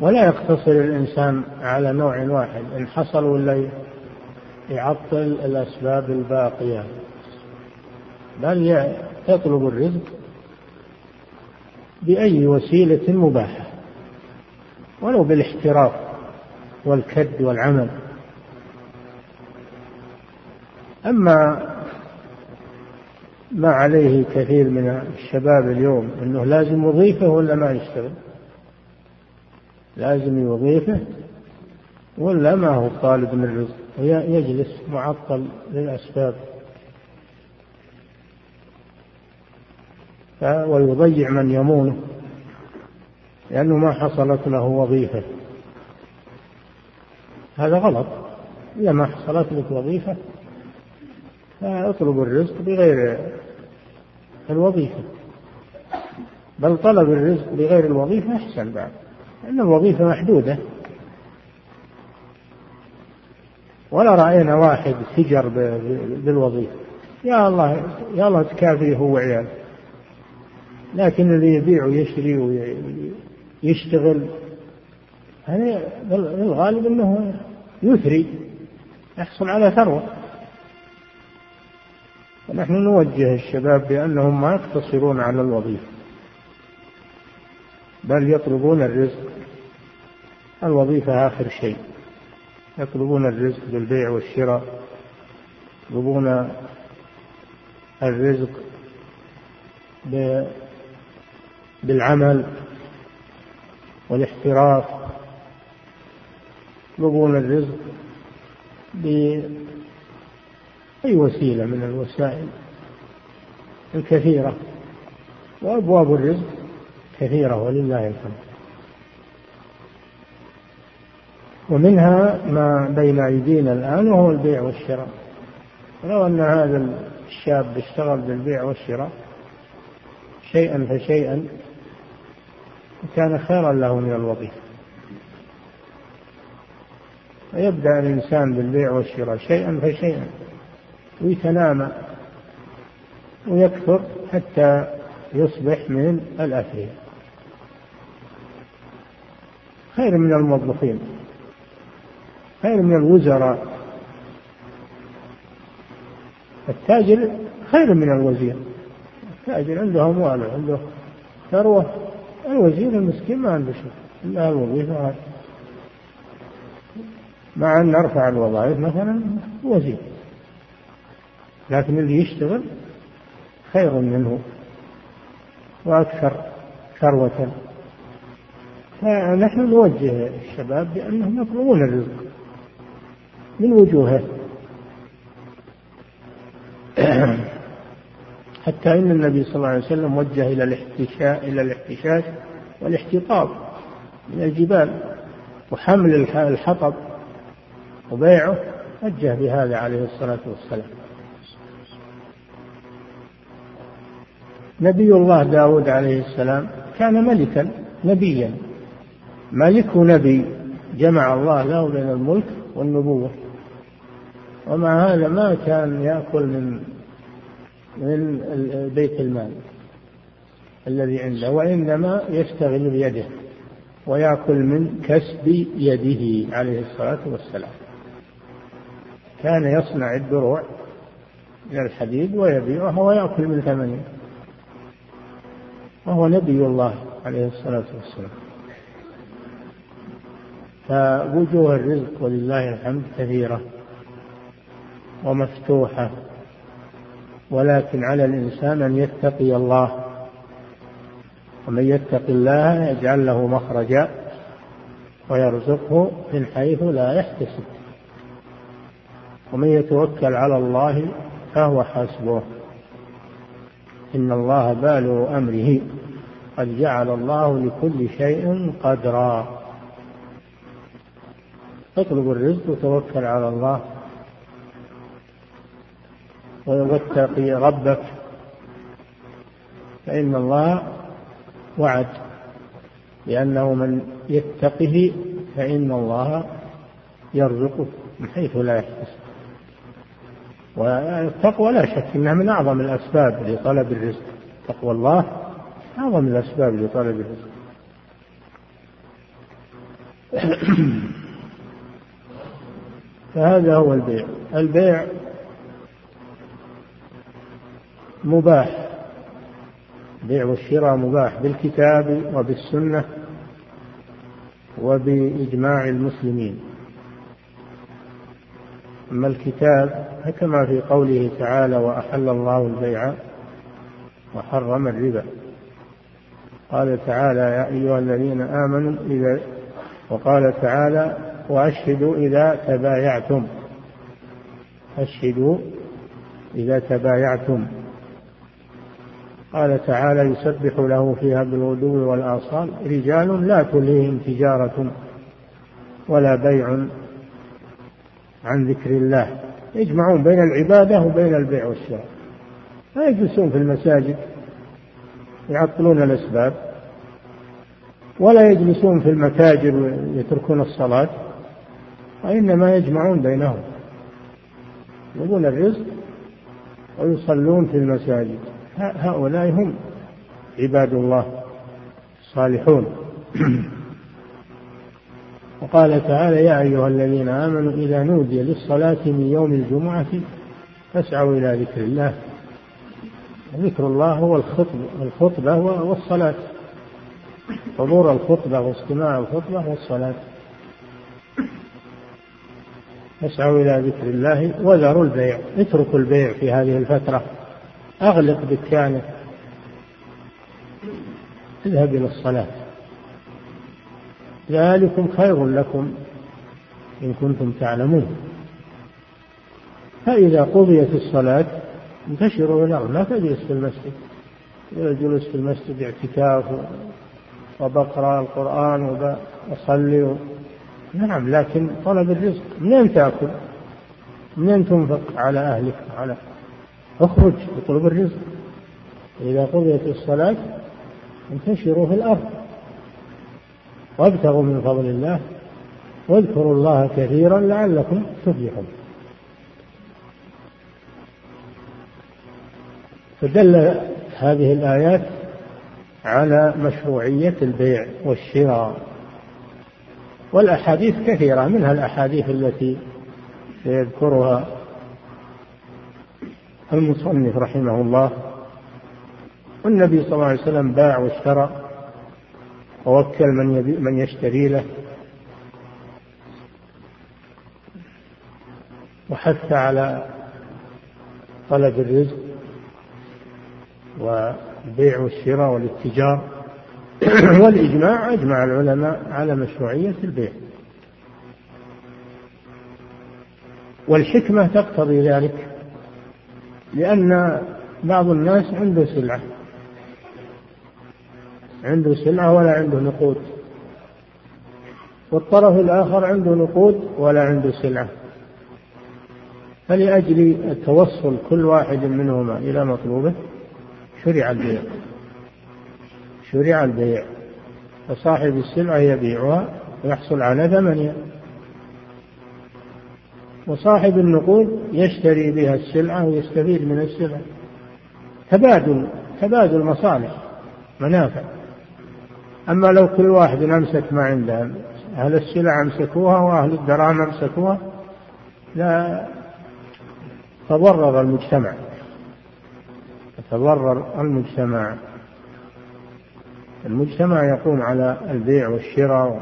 ولا يقتصر الإنسان على نوع واحد إن حصل ولا يعطل الأسباب الباقية. بل يطلب الرزق بأي وسيلة مباحة ولو بالاحتراف والكد والعمل. أما ما عليه كثير من الشباب اليوم أنه لازم وظيفة ولا ما يشتغل؟ لازم وظيفة ولا ما هو طالب من الرزق يجلس معطل للأسباب. ويضيع من يمونه لأنه ما حصلت له وظيفة. هذا غلط. إذا ما حصلت لك وظيفة فاطلب الرزق بغير الوظيفة. بل طلب الرزق بغير الوظيفة أحسن بعد. لأن الوظيفة محدودة. ولا رأينا واحد سجر بالوظيفة. يا الله يا الله تكافيه هو وعياله. لكن اللي يبيع ويشتري ويشتغل هذا الغالب إنه يثري يحصل على ثروة. ونحن نوجه الشباب بأنهم ما يقتصرون على الوظيفة بل يطلبون الرزق. الوظيفة آخر شيء. يطلبون الرزق بالبيع والشراء يطلبون الرزق بالعمل والاحتراف يطلبون الرزق بأي وسيلة من الوسائل الكثيرة. وأبواب الرزق كثيرة ولله الحمد. ومنها ما بين أيدينا الآن وهو البيع والشراء. ولو أن هذا الشاب اشتغل بالبيع والشراء شيئا فشيئا كان خيرا له من الوظيفة. فيبدأ الإنسان بالبيع والشراء شيئا فشيئا ويتنامى ويكثر حتى يصبح من الأثرياء خير من الموظفين. خير من الوزراء. التاجر خير من الوزير. التاجر عنده أموال عنده ثروة. الوزير المسكين ما عنده شيء. إلا الوظيفة مع أن أرفع الوظائف مثلا وزير. لكن اللي يشتغل خير منه وأكثر ثروة. فنحن نوجه الشباب بأنهم يطلبون الرزق. من وجوهه. حتى إن النبي صلى الله عليه وسلم وجه إلى الاحتشاء إلى الاحتشاش والاحتطاب من الجبال وحمل الحطب وبيعه وجه بهذا عليه الصلاة والسلام. نبي الله داود عليه السلام كان ملكا نبيا. ملك نبي جمع الله له بين الملك والنبوة. ومع هذا ما كان يأكل من من بيت المال الذي عنده وإنما يشتغل بيده ويأكل من كسب يده عليه الصلاة والسلام. كان يصنع الدروع من الحديد ويبيعها ويأكل من ثمنها وهو نبي الله عليه الصلاة والسلام. فوجوه الرزق ولله الحمد كثيرة. ومفتوحة. ولكن على الإنسان أن يتقي الله. ومن يتق الله يجعل له مخرجا ويرزقه من حيث لا يحتسب. ومن يتوكل على الله فهو حسبه. إن الله بالغ أمره. قد جعل الله لكل شيء قدرا. اطلب الرزق وتوكل على الله. واتقي ربك فإن الله وعد لأنه من يتقه فإن الله يرزقه من حيث لا يحتسب. والتقوى لا شك إنها من أعظم الأسباب لطلب الرزق. تقوى الله أعظم الأسباب لطلب الرزق. فهذا هو البيع. البيع مباح. بيع والشراء مباح بالكتاب وبالسنة وبإجماع المسلمين. أما الكتاب فكما في قوله تعالى وأحل الله البيع وحرم الربا. قال تعالى يا أيها الذين آمنوا إذا وقال تعالى وأشهدوا إذا تبايعتم. أشهدوا إذا تبايعتم. قال تعالى يسبح له فيها بالغدو والآصال رجال لا تلهيهم تجارة ولا بيع عن ذكر الله. يجمعون بين العبادة وبين البيع والشراء. لا يجلسون في المساجد يعطلون الأسباب ولا يجلسون في المتاجر ويتركون الصلاة وإنما يجمعون بينهم. يبون الرزق ويصلون في المساجد. هؤلاء هم عباد الله الصالحون. وقال تعالى يا أيها الذين آمنوا إذا نودي للصلاة من يوم الجمعة فاسعوا إلى ذكر الله. ذكر الله هو الخطبة الخطبة والصلاة. حضور الخطبة واستماع الخطبة والصلاة. اسعوا إلى ذكر الله وذروا البيع. اتركوا البيع في هذه الفترة. أغلق دكانك اذهب إلى الصلاة. ذلكم خير لكم إن كنتم تعلمون. فإذا قضيت الصلاة انتشروا إلى لا تجلس في المسجد. جلس في المسجد اعتكاف وبقرأ القرآن وأصلي نعم لكن طلب الرزق. منين تأكل؟ منين تنفق على أهلك؟ على أخرج اطلب الرزق. إذا قضيت الصلاة انتشروا في الأرض. وابتغوا من فضل الله. واذكروا الله كثيرا لعلكم تفلحون. فدل هذه الآيات على مشروعية البيع والشراء. والأحاديث كثيرة. منها الأحاديث التي سيذكرها المصنف رحمه الله والنبي صلى الله عليه وسلم باع واشترى ووكل من من يشتري له. وحث على طلب الرزق والبيع والشراء والاتجار. والإجماع أجمع العلماء على مشروعية البيع. والحكمة تقتضي ذلك. لأن بعض الناس عنده سلعة. عنده سلعة ولا عنده نقود. والطرف الآخر عنده نقود ولا عنده سلعة. فلأجل التوصل كل واحد منهما إلى مطلوبه شرع البيع. شرع البيع. فصاحب السلعة يبيعها ويحصل على ثمنها. وصاحب النقود يشتري بها السلعة ويستفيد من السلعة تبادل تبادل مصالح منافع. أما لو كل واحد أمسك ما عنده أهل السلع أمسكوها وأهل الدراهم أمسكوها لا تضرر المجتمع. يتضرر المجتمع. المجتمع يقوم على البيع والشراء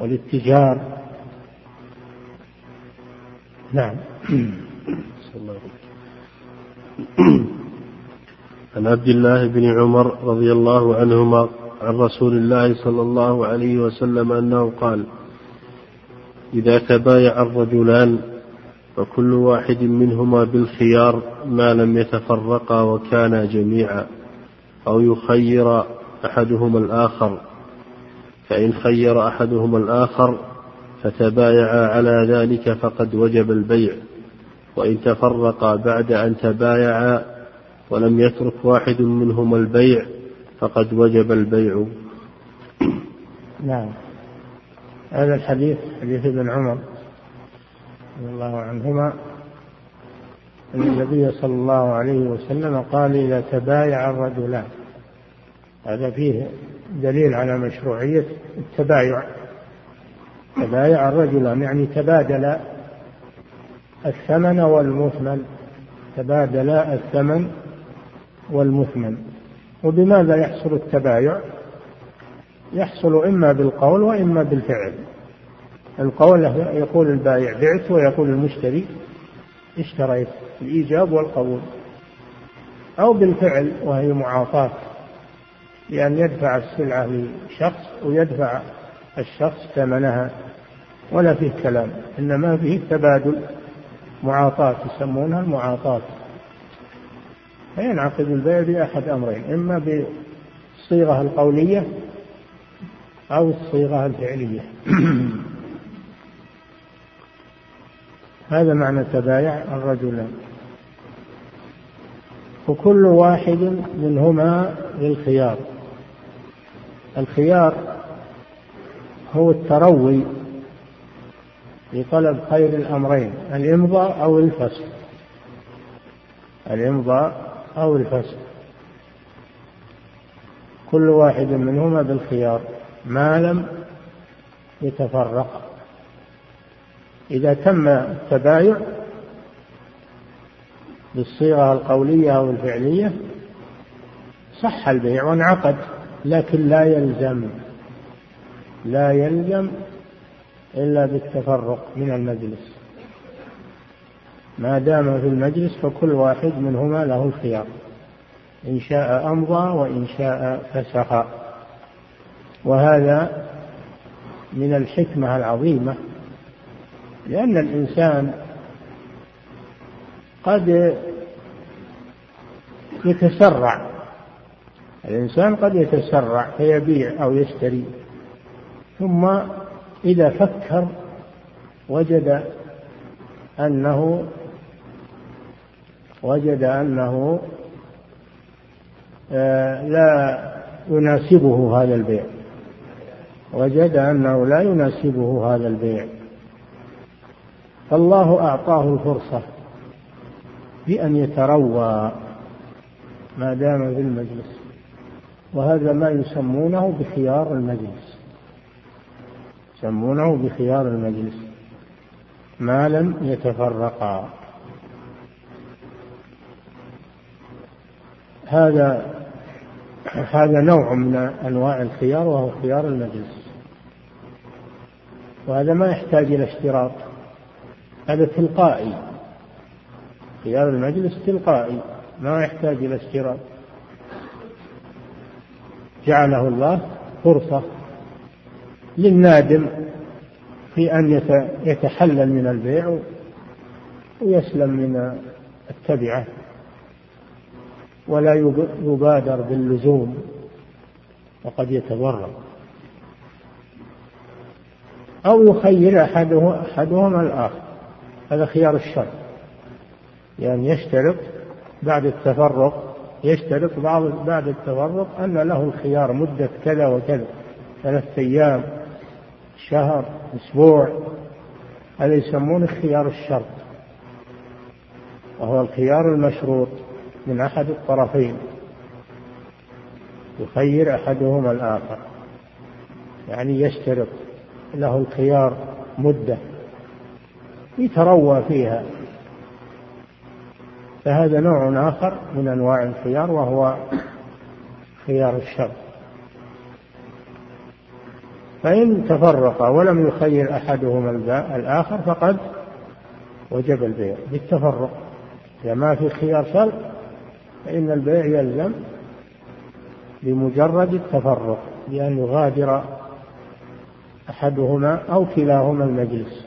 والاتجار. نعم. عن عبد الله بن عمر رضي الله عنهما عن رسول الله صلى الله عليه وسلم أنه قال إذا تبايع الرجلان فكل واحد منهما بالخيار ما لم يتفرقا وكانا جميعا أو يخير أحدهما الآخر فإن خير أحدهما الآخر فتبايعا على ذلك فقد وجب البيع وإن تفرقا بعد أن تبايعا ولم يترك واحد منهما البيع فقد وجب البيع. نعم. هذا الحديث حديث ابن عمر رضي الله عنهما أن النبي صلى الله عليه وسلم قال إذا تبايع الرجلان. هذا فيه دليل على مشروعية التبايع. تبايع الرجلان يعني تبادل الثمن والمثمن تبادل الثمن والمثمن. وبماذا يحصل التبايع؟ يحصل إما بالقول وإما بالفعل. القول يقول البائع بعت ويقول المشتري اشتريت الإيجاب والقبول. أو بالفعل وهي معاطاة بأن يدفع السلعة لشخص ويدفع الشخص ثمنها ولا فيه كلام إنما فيه تبادل معاطاة يسمونها المعاطاة. فينعقد البيع بأحد أمرين إما بالصيغة القولية أو الصيغة الفعلية. هذا معنى تبايع الرجلان وكل واحد منهما للخيار. الخيار هو التروي لطلب خير الأمرين الإمضاء أو الفسخ الإمضاء أو الفسخ كل واحد منهما بالخيار ما لم يتفرق. إذا تم التبايع بالصيغة القولية أو الفعلية صح البيع وانعقد لكن لا يلزم لا يلزم إلا بالتفرق من المجلس. ما دام في المجلس فكل واحد منهما له الخيار إن شاء أمضى وإن شاء فسخ. وهذا من الحكمة العظيمة لأن الإنسان قد يتسرع الإنسان قد يتسرع فيبيع أو يشتري. ثم إذا فكر وجد أنه وجد أنه آه، لا يناسبه هذا البيع. وجد أنه لا يناسبه هذا البيع. فالله أعطاه الفرصة بأن يتروى ما دام في المجلس. وهذا ما يسمونه بخيار المجلس. يسمونه بخيار المجلس. ما لم يتفرقا. هذا هذا نوع من أنواع الخيار وهو خيار المجلس. وهذا ما يحتاج إلى اشتراط. هذا تلقائي. خيار المجلس تلقائي ما يحتاج إلى اشتراط. جعله الله فرصة للنادم في أن يتحلل من البيع ويسلم من التبعة ولا يبادر باللزوم وقد يتضرر. أو يخير أحده أحدهما الآخر. هذا خيار الشر. يعني يشترط بعد التفرق يشترط بعض بعد التفرق أن له الخيار مدة كذا وكذا ثلاثة أيام. شهر أسبوع هذا يسمونه خيار الشرط وهو الخيار المشروط من أحد الطرفين. يخير أحدهما الآخر. يعني يشترط له الخيار مدة. يتروى فيها. فهذا نوع آخر من أنواع الخيار وهو خيار الشر. فإن تفرقا ولم يخير أحدهما الآخر فقد وجب البيع. بالتفرق. إذا ما في خيار شر فإن البيع يلزم بمجرد التفرق بأن يغادر أحدهما أو كلاهما المجلس.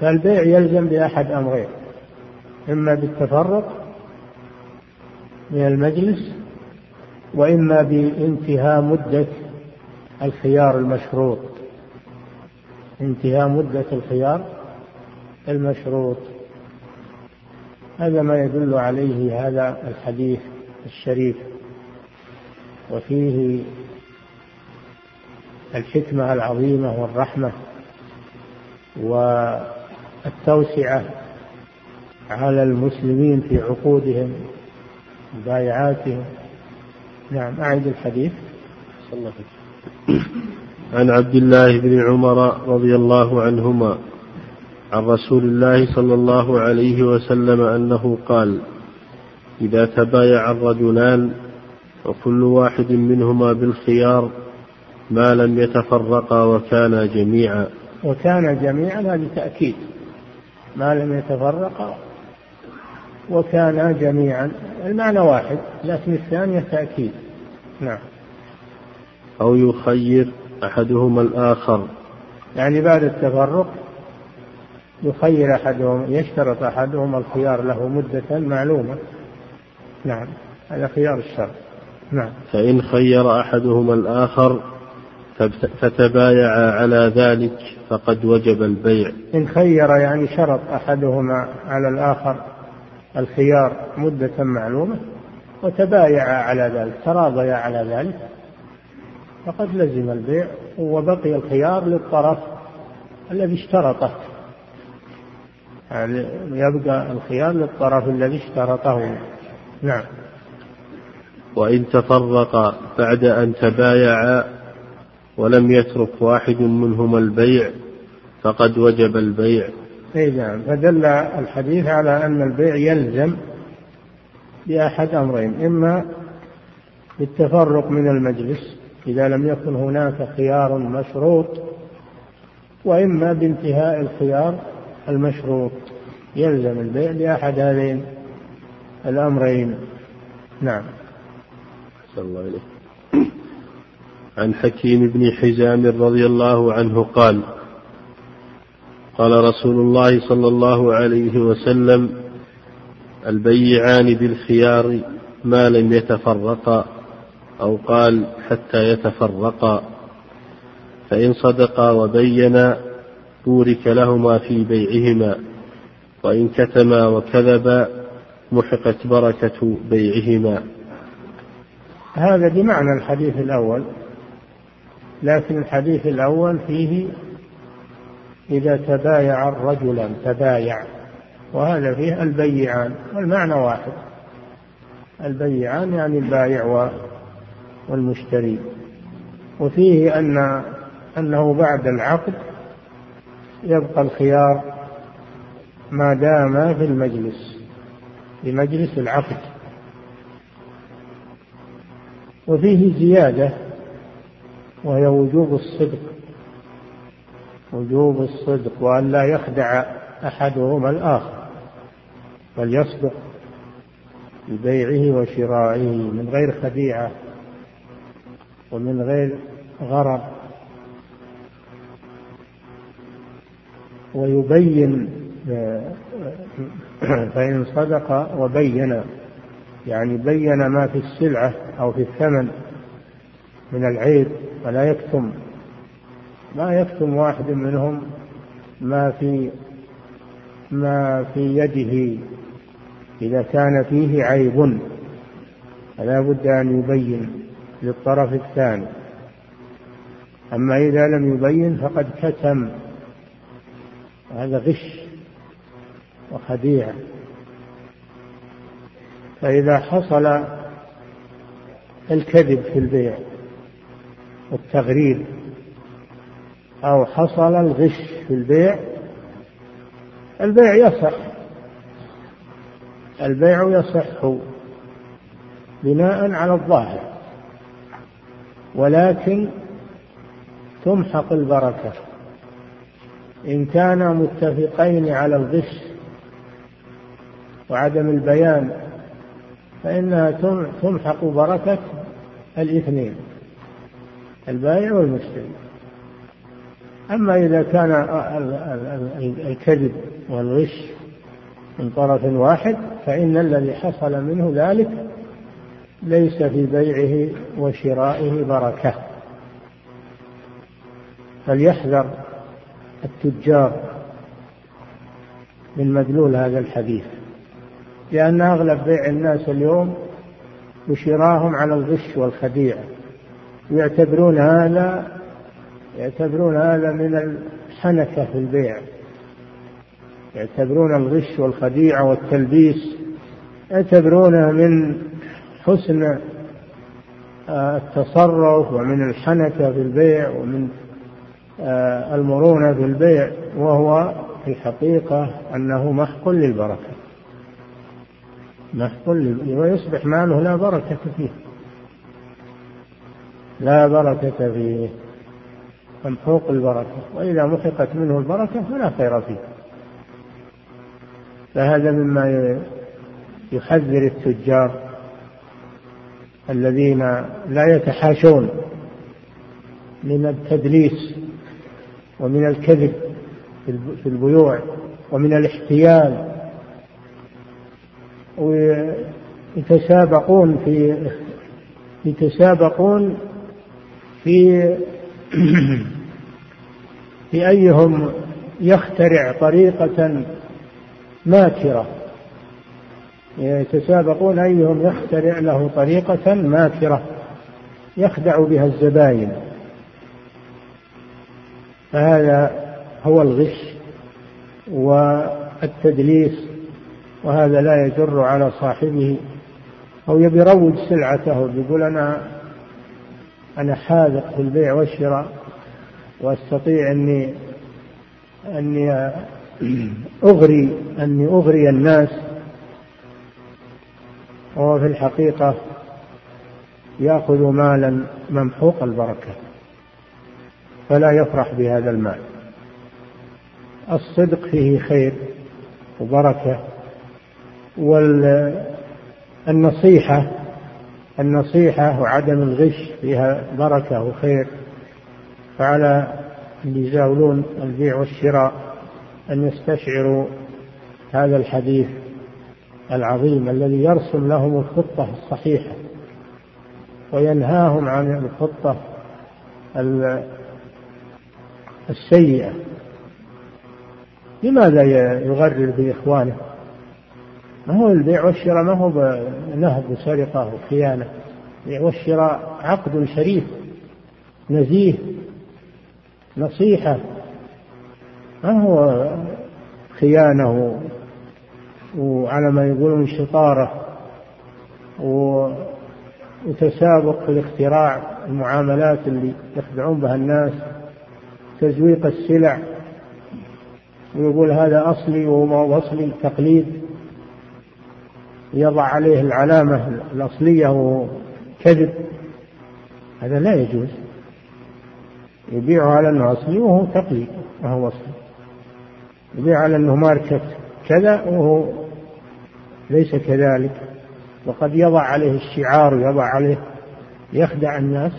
فالبيع يلزم بأحد أمرين إما بالتفرق من المجلس وإما بانتهاء مدة الخيار المشروط. انتهاء مدة الخيار المشروط. هذا ما يدل عليه هذا الحديث الشريف. وفيه الحكمة العظيمة والرحمة والتوسعة على المسلمين في عقودهم بايعاتهم نعم أعد الحديث. عن عبد الله بن عمر رضي الله عنهما عن رسول الله صلى الله عليه وسلم أنه قال إذا تبايع الرجلان وكل واحد منهما بالخيار ما لم يتفرقا وكانا جميعا. وكان جميعا هذه تأكيد. ما لم يتفرقا وكانا جميعا. المعنى واحد لكن الثانية تأكيد. نعم. أو يخير أحدهما الآخر. يعني بعد التفرق يخير أحدهم يشترط أحدهم الخيار له مدة معلومة. نعم. هذا خيار الشرط نعم. فإن خير أحدهما الآخر فتبايعا على ذلك فقد وجب البيع. إن خير يعني شرط أحدهما على الآخر. الخيار مدة معلومة وتبايعا على ذلك تراضيا على ذلك. فقد لزم البيع وبقي الخيار للطرف الذي اشترطه. يعني يبقى الخيار للطرف الذي اشترطه. نعم. وإن تفرقا بعد أن تبايعا ولم يترك واحد منهما البيع فقد وجب البيع. اي نعم فدل الحديث على أن البيع يلزم بأحد أمرين إما بالتفرق من المجلس إذا لم يكن هناك خيار مشروط وإما بانتهاء الخيار المشروط. يلزم البيع بأحد هذين الأمرين. نعم. الله إليه عن حكيم بن حزام رضي الله عنه قال قال رسول الله صلى الله عليه وسلم البيعان بالخيار ما لم يتفرقا أو قال حتى يتفرقا فإن صدقا وبينا بورك لهما في بيعهما وإن كتما وكذبا محقت بركة بيعهما. هذا بمعنى الحديث الأول لكن الحديث الأول فيه إذا تبايع الرجلان تبايع. وهذا فيه البيعان والمعنى واحد. البيعان يعني البائع والمشتري. وفيه أن أنه بعد العقد يبقى الخيار ما دام في المجلس في مجلس العقد. وفيه زيادة وهي وجوب الصدق. وجوب الصدق وأن لا يخدع أحدهما الآخر بل يصدق وشرائه من غير خديعة ومن غير غرض ويبين فإن صدق وبين يعني بين ما في السلعة أو في الثمن من العيب ولا يكتم. ما يكتم واحد منهم ما في ما في يده إذا كان فيه عيب. فلا بد أن يبين للطرف الثاني. أما إذا لم يبين فقد كتم. هذا غش وخديعة فإذا حصل الكذب في البيع والتغرير أو حصل الغش في البيع البيع يصح. البيع يصح بناء على الظاهر ولكن تمحق البركة. إن كانا متفقين على الغش وعدم البيان فإنها تمحق بركة الاثنين البائع والمشتري أما إذا كان الكذب والغش من طرف واحد فإن الذي حصل منه ذلك ليس في بيعه وشرائه بركة. فليحذر التجار من مدلول هذا الحديث لأن أغلب بيع الناس اليوم وشراهم على الغش والخديعة يعتبرون هذا يعتبرون هذا من الحنكة في البيع. يعتبرون الغش والخديعة والتلبيس يعتبرونه من حسن آه، التصرف ومن الحنكة في البيع ومن آه، المرونة في البيع وهو في الحقيقة أنه محق للبركة. محق ويصبح ماله لا بركة فيه. لا بركة فيه. ممحوق البركة وإذا محقت منه البركة فلا خير فيه. فهذا مما يحذر التجار الذين لا يتحاشون من التدليس ومن الكذب في البيوع ومن الاحتيال. ويتسابقون في يتسابقون في في أيهم يخترع طريقة ماكرة. يتسابقون أيهم يخترع له طريقة ماكرة يخدع بها الزباين. فهذا هو الغش والتدليس وهذا لا يجر على صاحبه. أو يبي يروج سلعته يقول أنا أنا حاذق في البيع والشراء. وأستطيع أني أني أغري أني أغري الناس وهو في الحقيقة يأخذ مالا ممحوق البركة فلا يفرح بهذا المال. الصدق فيه خير وبركة والنصيحة النصيحة وعدم الغش فيها بركة وخير. فعلى اللي يزاولون البيع والشراء أن يستشعروا هذا الحديث العظيم الذي يرسم لهم الخطة الصحيحة وينهاهم عن الخطة السيئة. لماذا يغرر بإخوانه ما هو البيع والشراء؟ ما هو نهب وسرقة وخيانة؟ البيع والشراء عقد شريف نزيه نصيحة. ما هو خيانة وعلى ما يقولون شطارة وتسابق في الاختراع المعاملات اللي يخدعون بها الناس تزويق السلع ويقول هذا أصلي وما أصلي تقليد يضع عليه العلامة الأصلية وكذب هذا لا يجوز. يبيعه على أنه أصلي وهو تقليد ما هو أصلي. يبيع على أنه ماركة كذا وهو ليس كذلك. وقد يضع عليه الشعار ويضع عليه يخدع الناس.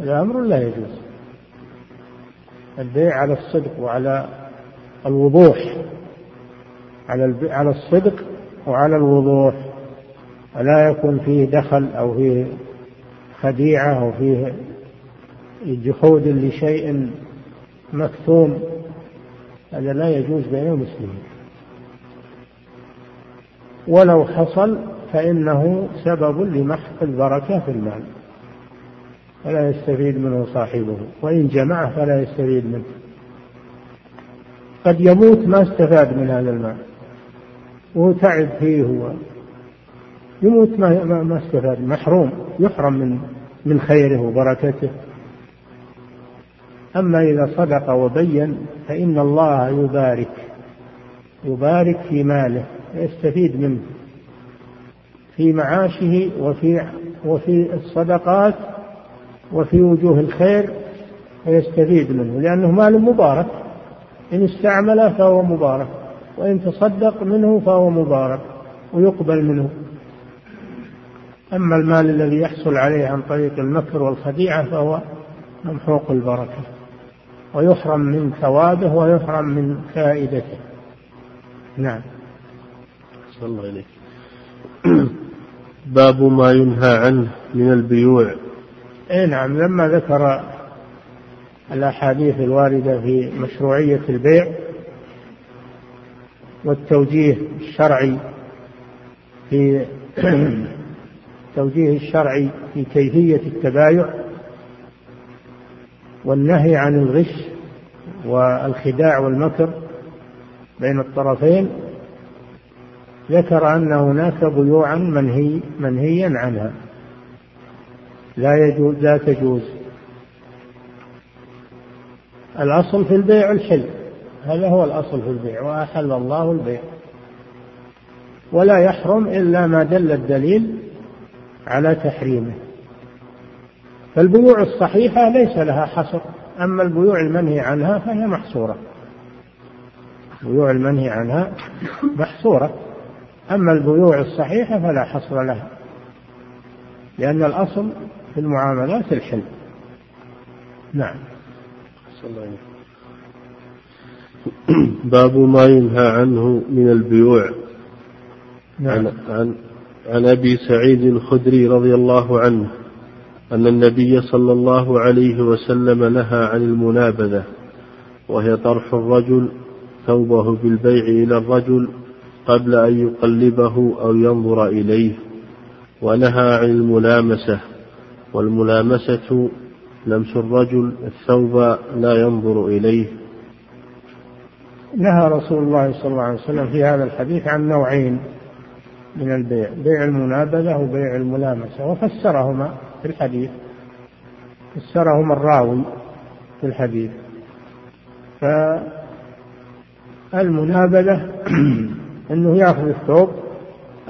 هذا أمر لا يجوز. البيع على الصدق وعلى الوضوح على على الصدق وعلى الوضوح. ولا يكون فيه دخل أو فيه خديعة أو فيه جحود لشيء مكتوم هذا لا يجوز بين المسلمين. ولو حصل فإنه سبب لمحق البركة في المال. فلا يستفيد منه صاحبه وإن جمعه فلا يستفيد منه. قد يموت ما استفاد من هذا المال. وهو تعب فيه هو. يموت ما ما استفاد محروم يحرم من من خيره وبركته. أما إذا صدق وبين فإن الله يبارك يبارك في ماله يستفيد منه في معاشه وفي وفي الصدقات وفي وجوه الخير فيستفيد منه لأنه مال مبارك إن استعمله فهو مبارك وإن تصدق منه فهو مبارك ويقبل منه. أما المال الذي يحصل عليه عن طريق المكر والخديعة فهو ممحوق البركة. ويحرم من ثوابه ويحرم من فائدته. نعم. صلى الله عليه باب ما ينهى عنه من البيوع. اي نعم لما ذكر الأحاديث الواردة في مشروعية البيع والتوجيه الشرعي في التوجيه الشرعي في كيفية التبايع والنهي عن الغش والخداع والمكر بين الطرفين ذكر أن هناك بيوعا منهي منهيا عنها. لا يجوز لا تجوز. الأصل في البيع الحل. هذا هو الأصل في البيع وأحل الله البيع. ولا يحرم إلا ما دل الدليل على تحريمه. فالبيوع الصحيحة ليس لها حصر أما البيوع المنهي عنها فهي محصورة. البيوع المنهي عنها محصورة أما البيوع الصحيحة فلا حصر لها لأن الأصل في المعاملات الحل. نعم. باب ما ينهى عنه من البيوع. نعم. عن, عن, عن أبي سعيد الخدري رضي الله عنه. أن النبي صلى الله عليه وسلم نهى عن المنابذة وهي طرح الرجل ثوبه بالبيع إلى الرجل قبل أن يقلبه أو ينظر إليه ونهى عن الملامسة والملامسة لمس الرجل الثوب لا ينظر إليه. نهى رسول الله صلى الله عليه وسلم في هذا الحديث عن نوعين من البيع بيع المنابذة وبيع الملامسة وفسرهما. في الحديث فسرهما الراوي في الحديث. فالمنابذة إنه يأخذ الثوب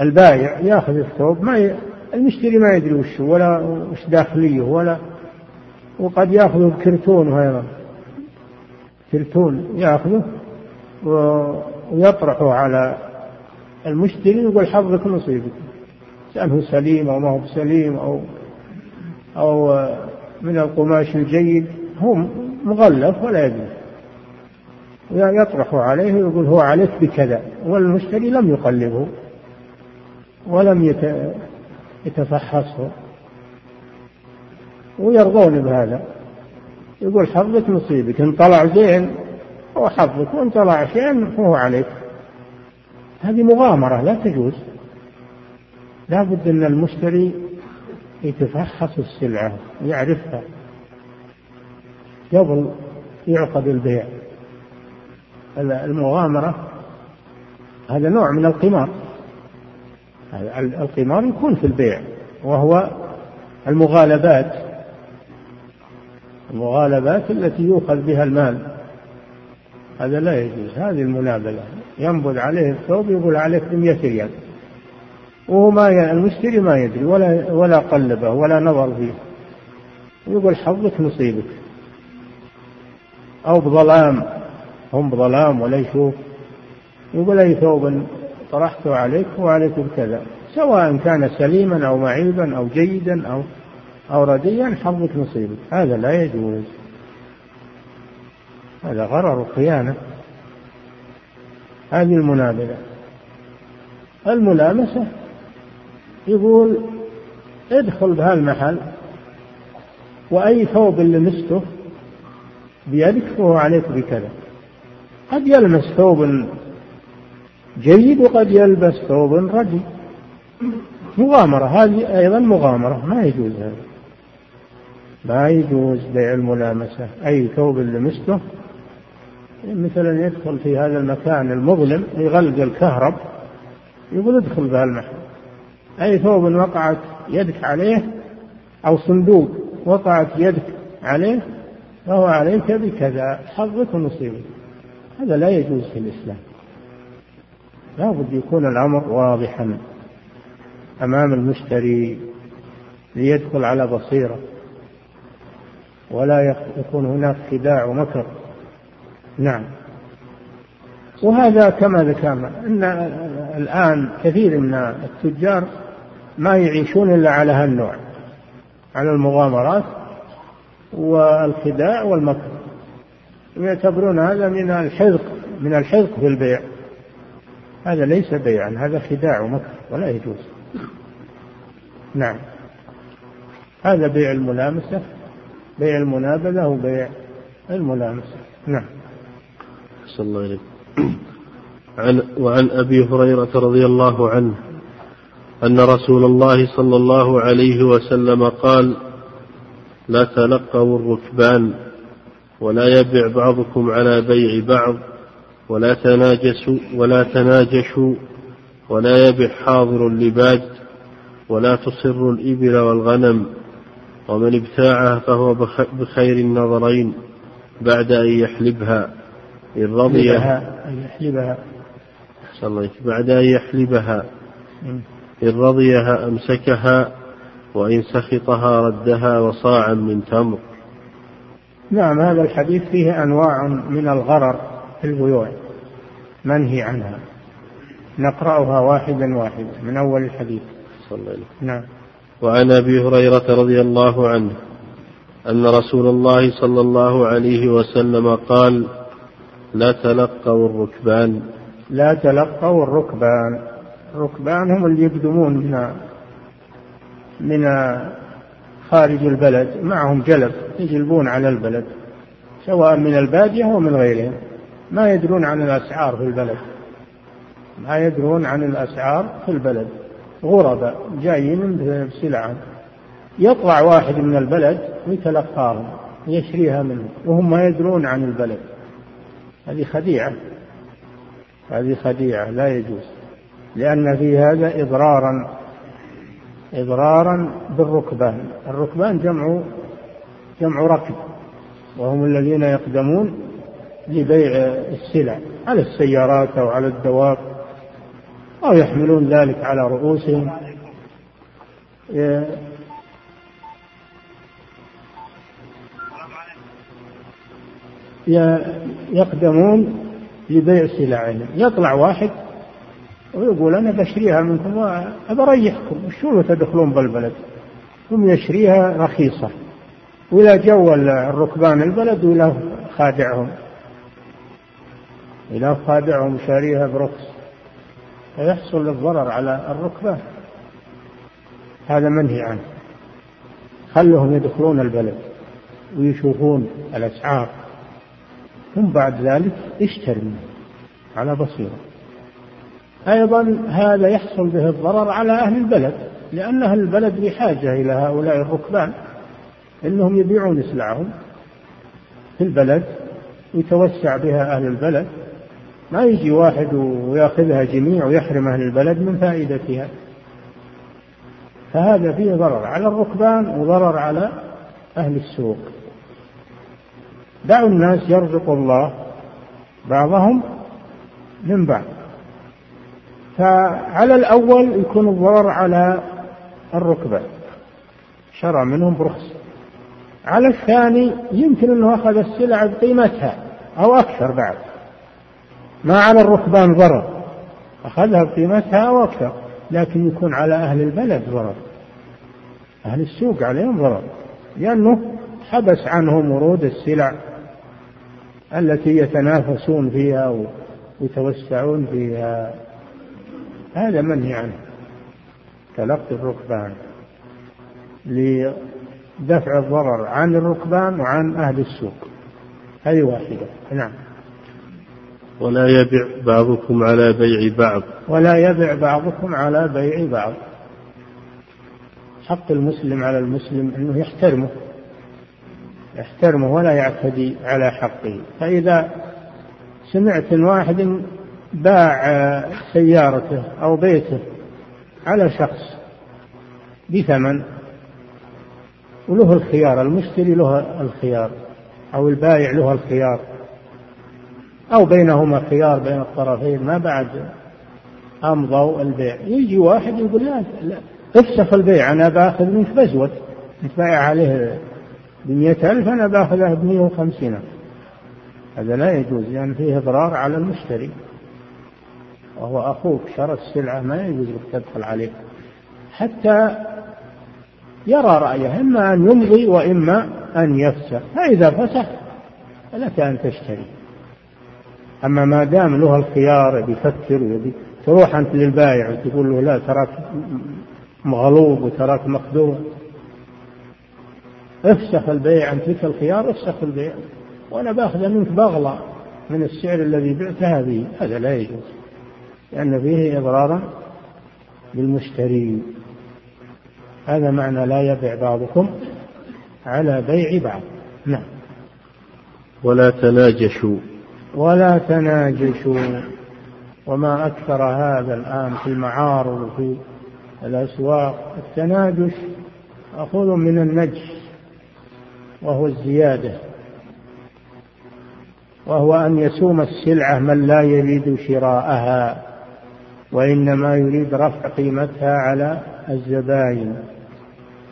البائع يأخذ الثوب ما ي... المشتري ما يدري وش ولا وش داخليه ولا وقد يأخذه بكرتون أيضا كرتون يأخذه ويطرحه على المشتري يقول حظك نصيبك سأله سليم أو ما هو بسليم أو أو من القماش الجيد هو مغلف ولا يدري يطرح عليه ويقول هو عليك بكذا والمشتري لم يقلبه ولم يتفحصه. ويرضون بهذا. يقول حظك نصيبك إن طلع زين هو حظك وإن طلع شيء فهو عليك. هذه مغامرة لا تجوز. لا بد أن المشتري يتفحص السلعة ويعرفها قبل يعقد البيع. المغامرة هذا نوع من القمار. القمار يكون في البيع وهو المغالبات. المغالبات التي يؤخذ بها المال. هذا لا يجوز هذه المنابلة. ينبذ عليه الثوب يقول عليك بمئة ريال. وهو ما المشتري ما يدري ولا ولا قلبه ولا نظر فيه. يقول حظك نصيبك. أو بظلام. هم بظلام ولا يشوف يقول أي ثوب طرحته عليك وعليك بكذا. سواء كان سليما أو معيبا أو جيدا أو أو رديا حظك نصيبك. هذا لا يجوز. هذا غرر وخيانة هذه المنابذة الملامسة يقول ادخل بهالمحل وأي ثوب لمسته بيدك فهو عليك بكذا. قد يلمس ثوب جيد وقد يلبس ثوب ردي مغامرة هذه أيضا مغامرة ما يجوز هذا. ما يجوز بيع الملامسة. أي ثوب لمسته مثلا يدخل في هذا المكان المظلم يغلق الكهرب يقول ادخل بهالمحل أي ثوب وقعت يدك عليه أو صندوق وقعت يدك عليه فهو عليك بكذا حظك ونصيبك. هذا لا يجوز في الإسلام. لا بد يكون الأمر واضحا أمام المشتري ليدخل على بصيرة. ولا يكون هناك خداع ومكر. نعم. وهذا كما ذكرنا إن الآن كثير من التجار ما يعيشون إلا على هالنوع على المغامرات والخداع والمكر. ويعتبرون هذا من الحذق من الحذق في البيع. هذا ليس بيعا هذا خداع ومكر ولا يجوز. نعم. هذا بيع الملامسة بيع المنابذة وبيع الملامسة. نعم. صلى الله عليه عن وعن أبي هريرة رضي الله عنه. أن رسول الله صلى الله عليه وسلم قال لا تلقوا الركبان ولا يبع بعضكم على بيع بعض ولا تناجسوا ولا تناجشوا ولا يبع حاضر لباد ولا تصر الإبل والغنم ومن ابتاعها فهو بخير النظرين بعد أن يحلبها إن رضي أن يحلبها. الله بعد أن يحلبها. إن رضيها أمسكها وإن سخطها ردها وصاعا من تمر. نعم هذا الحديث فيه أنواع من الغرر في البيوع منهي عنها. نقرأها واحدا واحدا من أول الحديث. صلى الله عليه نعم. وعن أبي هريرة رضي الله عنه أن رسول الله صلى الله عليه وسلم قال لا تلقوا الركبان. لا تلقوا الركبان. الركبان هم اللي يقدمون من من خارج البلد معهم جلب يجلبون على البلد سواء من البادية أو من غيرهم ما يدرون عن الأسعار في البلد. ما يدرون عن الأسعار في البلد. غرباء جايين بسلعة. يطلع واحد من البلد ويتلقاهم يشريها منه وهم ما يدرون عن البلد. هذه خديعة. هذه خديعة لا يجوز. لأن في هذا إضرارا إضرارا بالركبان. الركبان جمع جمع ركب وهم الذين يقدمون لبيع السلع على السيارات أو على الدواب أو يحملون ذلك على رؤوسهم. يقدمون لبيع سلعهم. يطلع واحد ويقول أنا بشريها منكم أبى أريحكم شو تدخلون بالبلد؟ ثم يشريها رخيصة وإذا جو الركبان البلد ولا خادعهم. إلى خادعهم شاريها برخص فيحصل الضرر على الركبان. هذا منهي عنه. خلهم يدخلون البلد ويشوفون الأسعار. ثم بعد ذلك اشتري منه على بصيرة. أيضا هذا يحصل به الضرر على أهل البلد لأن أهل البلد بحاجة إلى هؤلاء الركبان إنهم يبيعون سلعهم في البلد ويتوسع بها أهل البلد. ما يجي واحد ويأخذها جميع ويحرم أهل البلد من فائدتها. فهذا فيه ضرر على الركبان وضرر على أهل السوق. دعوا الناس يرزق الله بعضهم من بعض. فعلى الأول يكون الضرر على الركبان شرى منهم برخص. على الثاني يمكن أنه أخذ السلع بقيمتها أو أكثر بعد. ما على الركبان ضرر. أخذها بقيمتها أو أكثر لكن يكون على أهل البلد ضرر. أهل السوق عليهم ضرر. لأنه حبس عنهم ورود السلع التي يتنافسون فيها ويتوسعون فيها. هذا منهي عنه. تلقي الركبان لدفع الضرر عن الركبان وعن أهل السوق. هذه واحدة. نعم. ولا يبع بعضكم على بيع بعض. ولا يبع بعضكم على بيع بعض. حق المسلم على المسلم أنه يحترمه. يحترمه ولا يعتدي على حقه. فإذا سمعت واحد باع سيارته أو بيته على شخص بثمن وله الخيار المشتري له الخيار أو البائع له الخيار أو بينهما خيار بين الطرفين ما بعد أمضوا البيع. يجي واحد يقول لا, لا افسخ البيع أنا باخذ منك أنت بايع عليه بمئة ألف أنا باخذه بمئة وخمسين. هذا لا يجوز لأن يعني فيه إضرار على المشتري. وهو أخوك شرى السلعة ما يجوز لك تدخل عليه. حتى يرى رأيه إما أن يمضي وإما أن يفسخ. فإذا فسخ فلك أن تشتري. أما ما دام له الخيار بيفكر ويبي تروح أنت للبائع وتقول له لا تراك مغلوب وتراك مخدوع افسخ البيع أنت لك الخيار افسخ البيع. وأنا باخذ منك بغلة من السعر الذي بعتها به هذا لا يجوز. لأن فيه إضرارا بالمشتري هذا معنى لا يبع بعضكم على بيع بعض. نعم. ولا تناجشوا. ولا تناجشوا. وما أكثر هذا الآن في المعارض وفي الأسواق التناجش مأخوذ من النجش وهو الزيادة. وهو أن يسوم السلعة من لا يريد شراءها. وإنما يريد رفع قيمتها على الزباين.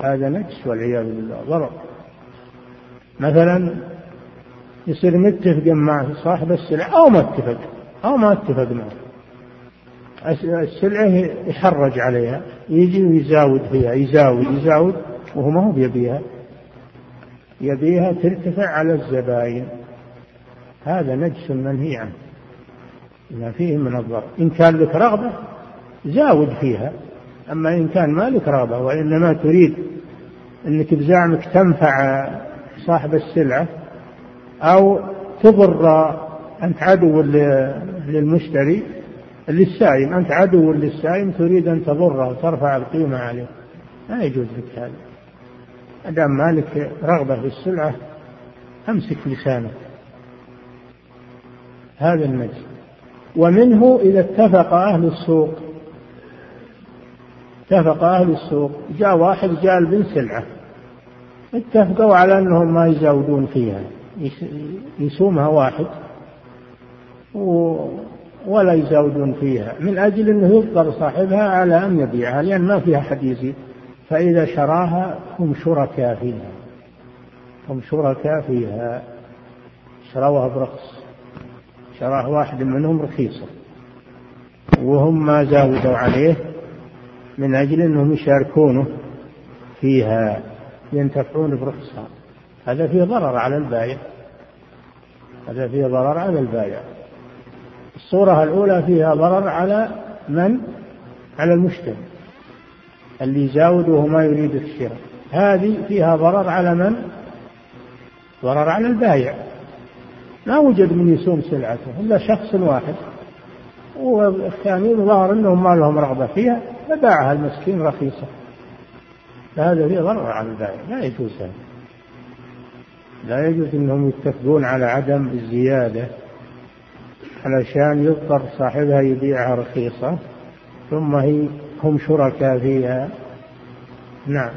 هذا نجس والعياذ بالله ضرر. مثلا يصير متفق مع صاحب السلعة أو ما اتفق أو ما اتفق معه. السلعة يحرج عليها يجي ويزاود فيها يزاود يزاود وهو ما هو بيبيها. يبيها ترتفع على الزباين. هذا نجس منهي عنه. ما فيه من الضرر. إن كان لك رغبة زاود فيها أما إن كان ما لك رغبة وإنما تريد أنك بزعمك تنفع صاحب السلعة أو تضر أنت عدو للمشتري للسائم أنت عدو للسائم تريد أن تضره وترفع القيمة عليه. لا يجوز لك هذا. ما دام مالك رغبة في السلعة أمسك لسانك. هذا النجس ومنه إذا اتفق أهل السوق. اتفق أهل السوق. جاء واحد جالب سلعة. اتفقوا على أنهم ما يزودون فيها. يسومها واحد. ولا يزودون فيها. من أجل أنه يضطر صاحبها على أن يبيعها لأن ما فيها حديث فإذا شراها هم شركاء فيها. هم شركاء فيها. شروها برخص شراه واحد منهم رخيصة. وهم ما زودوا عليه من أجل أنهم يشاركونه فيها ينتفعون برخصها. هذا فيه ضرر على البائع. هذا فيه ضرر على البائع. الصورة الأولى فيها ضرر على من؟ على المشتري. اللي يزاود وهو ما يريد الشراء. هذه فيها ضرر على من؟ ضرر على البائع. ما وجد من يسوم سلعته إلا شخص واحد. والثانيين ظهر أنهم ما لهم رغبة فيها فباعها المسكين رخيصة. فهذا فيه ضرر على البائع لا يجوز هذا. لا يجوز أنهم يتفقون على عدم الزيادة علشان يضطر صاحبها يبيعها رخيصة ثم هي هم شركاء فيها. نعم.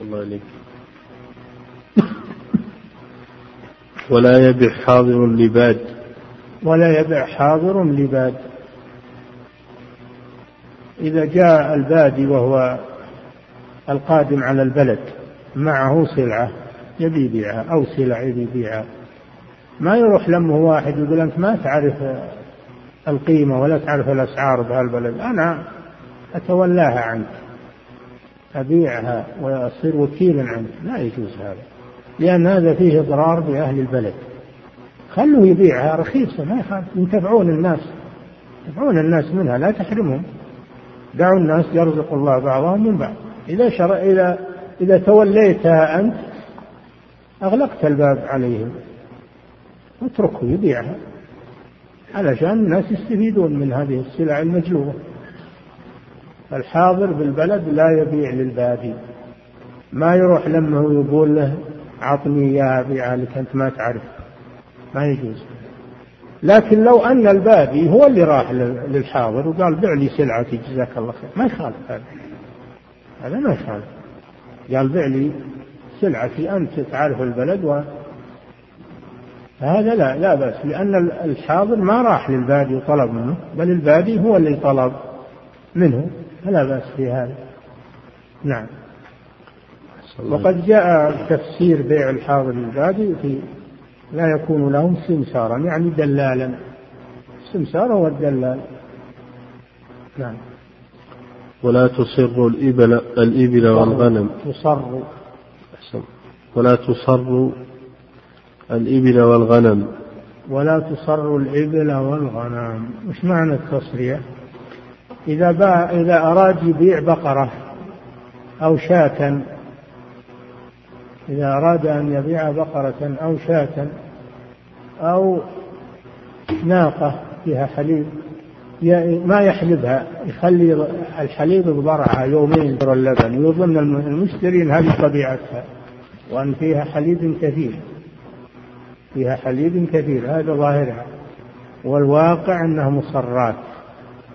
الله عليك. ولا يبع حاضر لباد. ولا يبع حاضر لباد. إذا جاء البادي وهو القادم على البلد معه سلعة يبي يبيعها أو سلع يبي يبيعها. ما يروح لمه واحد يقول أنت ما تعرف القيمة ولا تعرف الأسعار بهالبلد. أنا أتولاها عنك أبيعها وأصير وكيلا عنك. لا يجوز هذا. لأن هذا فيه إضرار بأهل البلد. خلوه يبيعها رخيصة ما يخالف ينتفعون الناس ينتفعون الناس منها لا تحرمهم. دعوا الناس يرزق الله بعضهم من بعض. إذا شر... إذا إذا توليتها أنت أغلقت الباب عليهم. اتركه يبيعها علشان الناس يستفيدون من هذه السلع المجلوبة. الحاضر بالبلد لا يبيع للبادي. ما يروح لما يقول له أعطني إياها بيعها لك أنت ما تعرف. ما يجوز. لكن لو أن البادي هو اللي راح للحاضر وقال بع لي سلعتي جزاك الله خير. ما يخالف هذا. هذا ما يخالف. قال بع لي سلعتي أنت تعرف البلد و. هذا لا لا بأس لأن الحاضر ما راح للبادي وطلب منه بل البادي هو اللي طلب منه. فلا بأس في هذا. نعم. وقد جاء تفسير بيع الحاضر للبادي في لا يكون لهم سمسارا يعني دلالا. السمسار هو الدلال. نعم. ولا تصر الإبل الإبل والغنم. تصر. ولا تصر الإبل والغنم. ولا تصر الإبل والغنم. وش معنى التصرية إذا باع إذا أراد يبيع بقرة أو شاة إذا أراد أن يبيع بقرة أو شاة أو ناقة فيها حليب ما يحلبها يخلي الحليب بضرعها يومين ينظر اللبن ويظن المشتري هذه طبيعتها وأن فيها حليب كثير. فيها حليب كثير هذا ظاهرها. والواقع أنها مصرات.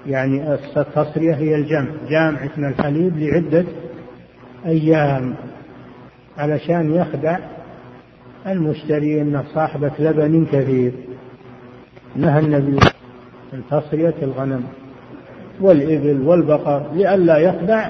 يعني التصرية هي الجمع جامعة من الحليب لعدة أيام. علشان يخدع المشتري أنه صاحبة لبن كثير. نهى النبي من تصرية الغنم والإبل والبقر لئلا يخدع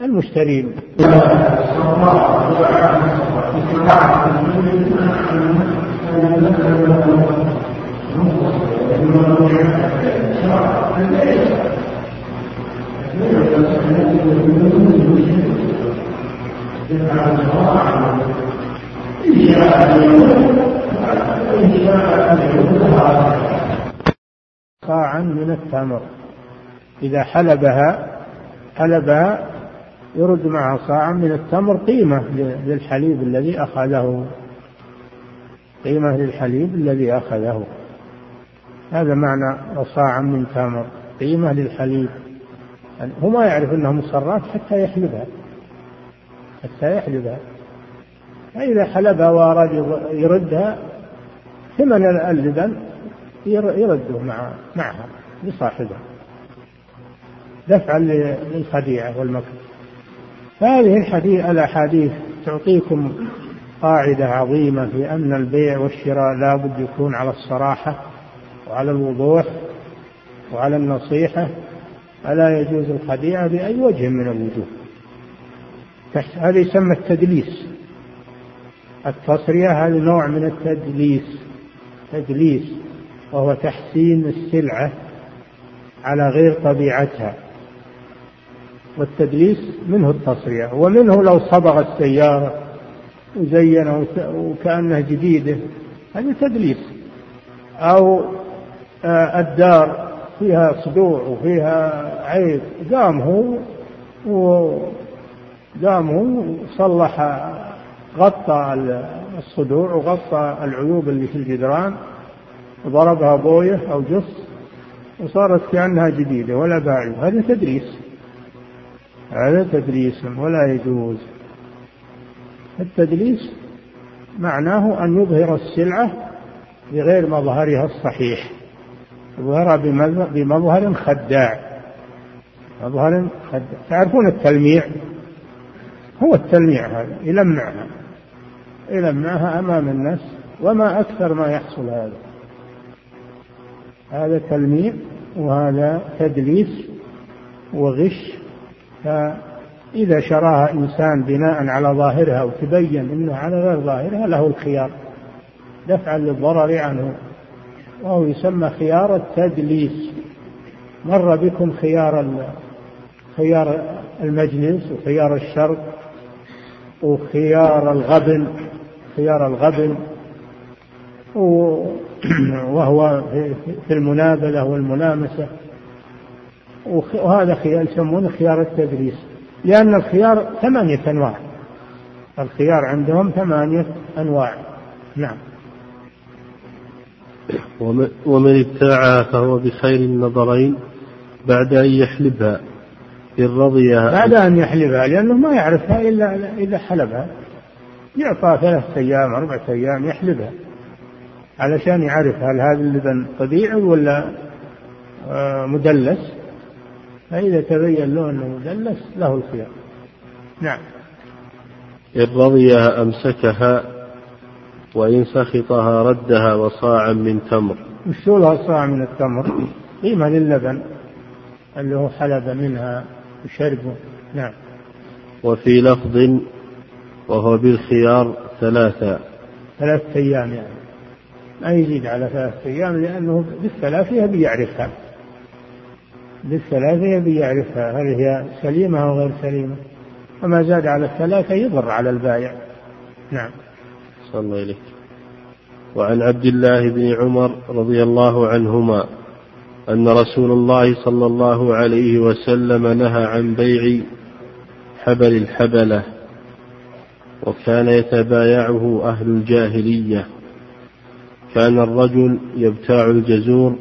المشترين. صاعا من التمر. إذا حلبها حلبها يرد معها صاعا من التمر قيمة للحليب الذي أخذه. قيمة للحليب الذي أخذه. هذا معنى صاعا من تمر. قيمة للحليب. هو ما يعرف أنها مصرات حتى يحلبها. حتى يحلبها فإذا حلبها وأراد يردها ثمن اللبن يرده مع معها لصاحبها. دفعا للخديعة والمكر. هذه الحديث الأحاديث تعطيكم قاعدة عظيمة في أن البيع والشراء لا بد يكون على الصراحة وعلى الوضوح وعلى النصيحة. ألا يجوز الخديعة بأي وجه من الوجوه. هذا يسمى التدليس. التصرية هذا نوع من التدليس. تدليس وهو تحسين السلعة على غير طبيعتها. والتدليس منه التصرية ومنه لو صبغ السيارة وزينه وكأنه جديدة هذا تدليس. أو آه، الدار فيها صدوع وفيها عيب قام هو وقام هو صلح غطى الصدوع وغطى العيوب اللي في الجدران وضربها بويه أو جص وصارت كأنها جديدة ولا باعي هذا تدريس. هذا تدريس ولا يجوز. التدليس معناه أن يظهر السلعة بغير مظهرها الصحيح. يظهرها بمظهر خداع. مظهر خداع. تعرفون التلميع؟ هو التلميع هذا يلمعها. يلمعها أمام الناس وما أكثر ما يحصل هذا. هذا تلميع وهذا تدليس وغش. فإذا شراها إنسان بناء على ظاهرها وتبين أنه على غير ظاهرها له الخيار. دفعا للضرر عنه. وهو يسمى خيار التدليس. مر بكم خيار خيار المجلس وخيار الشرط وخيار الغبن خيار الغبن وهو في المنابذة والملامسة. وهذا خيار يسمونه خيار التدريس. لأن الخيار ثمانية أنواع. الخيار عندهم ثمانية أنواع. نعم. ومن ابتاعها فهو بخير النظرين بعد أن يحلبها. إن رضيها بعد أن يحلبها لأنه ما يعرفها إلا إذا حلبها يعطى ثلاثة أيام أربعة أيام يحلبها علشان يعرف هل هذا اللبن طبيعي ولا آه، مدلس. فإذا تبين له أنه مدلس له الخيار. نعم. إن رضيها أمسكها وإن سخطها ردها وصاعا من تمر. وشو صاع من التمر. قيمة للبن اللي هو حلب منها. وشربه نعم. وفي لفظ وهو بالخيار ثلاثة. ثلاثة أيام يعني. ما يزيد على ثلاثة أيام لأنه بالثلاثة يبي يعرفها. بالثلاثة يبي يعرفها. هل هي سليمة أو غير سليمة؟ وما زاد على الثلاثة يضر على البائع نعم. صلى الله إليك وعن عبد الله بن عمر رضي الله عنهما أن رسول الله صلى الله عليه وسلم نهى عن بيع حبل الحبلة وكان يتبايعه أهل الجاهلية. كان الرجل يبتاع الجزور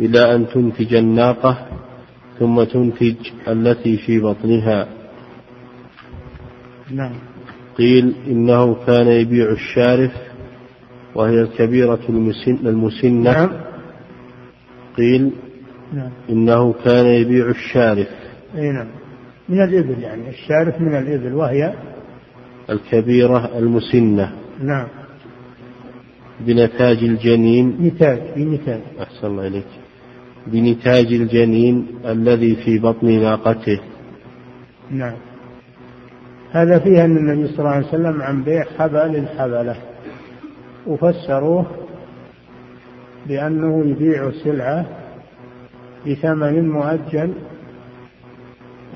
إلى أن تنتج الناقة ثم تنتج التي في بطنها. نعم. قيل إنه كان يبيع الشارف وهي الكبيرة المسن المسنة. نعم. قيل نعم. إنه كان يبيع الشارف. أي نعم. من الإبل يعني الشارف من الإبل وهي الكبيرة المسنة. نعم. بنتاج الجنين. نتاج بنتاج أحسن الله إليك. بنتاج الجنين الذي في بطن ناقته. نعم. هذا فيه أن النبي صلى الله عليه وسلم عن بيع حبل الحبلة. وفسروه بأنه يبيع السلعة بثمن مؤجل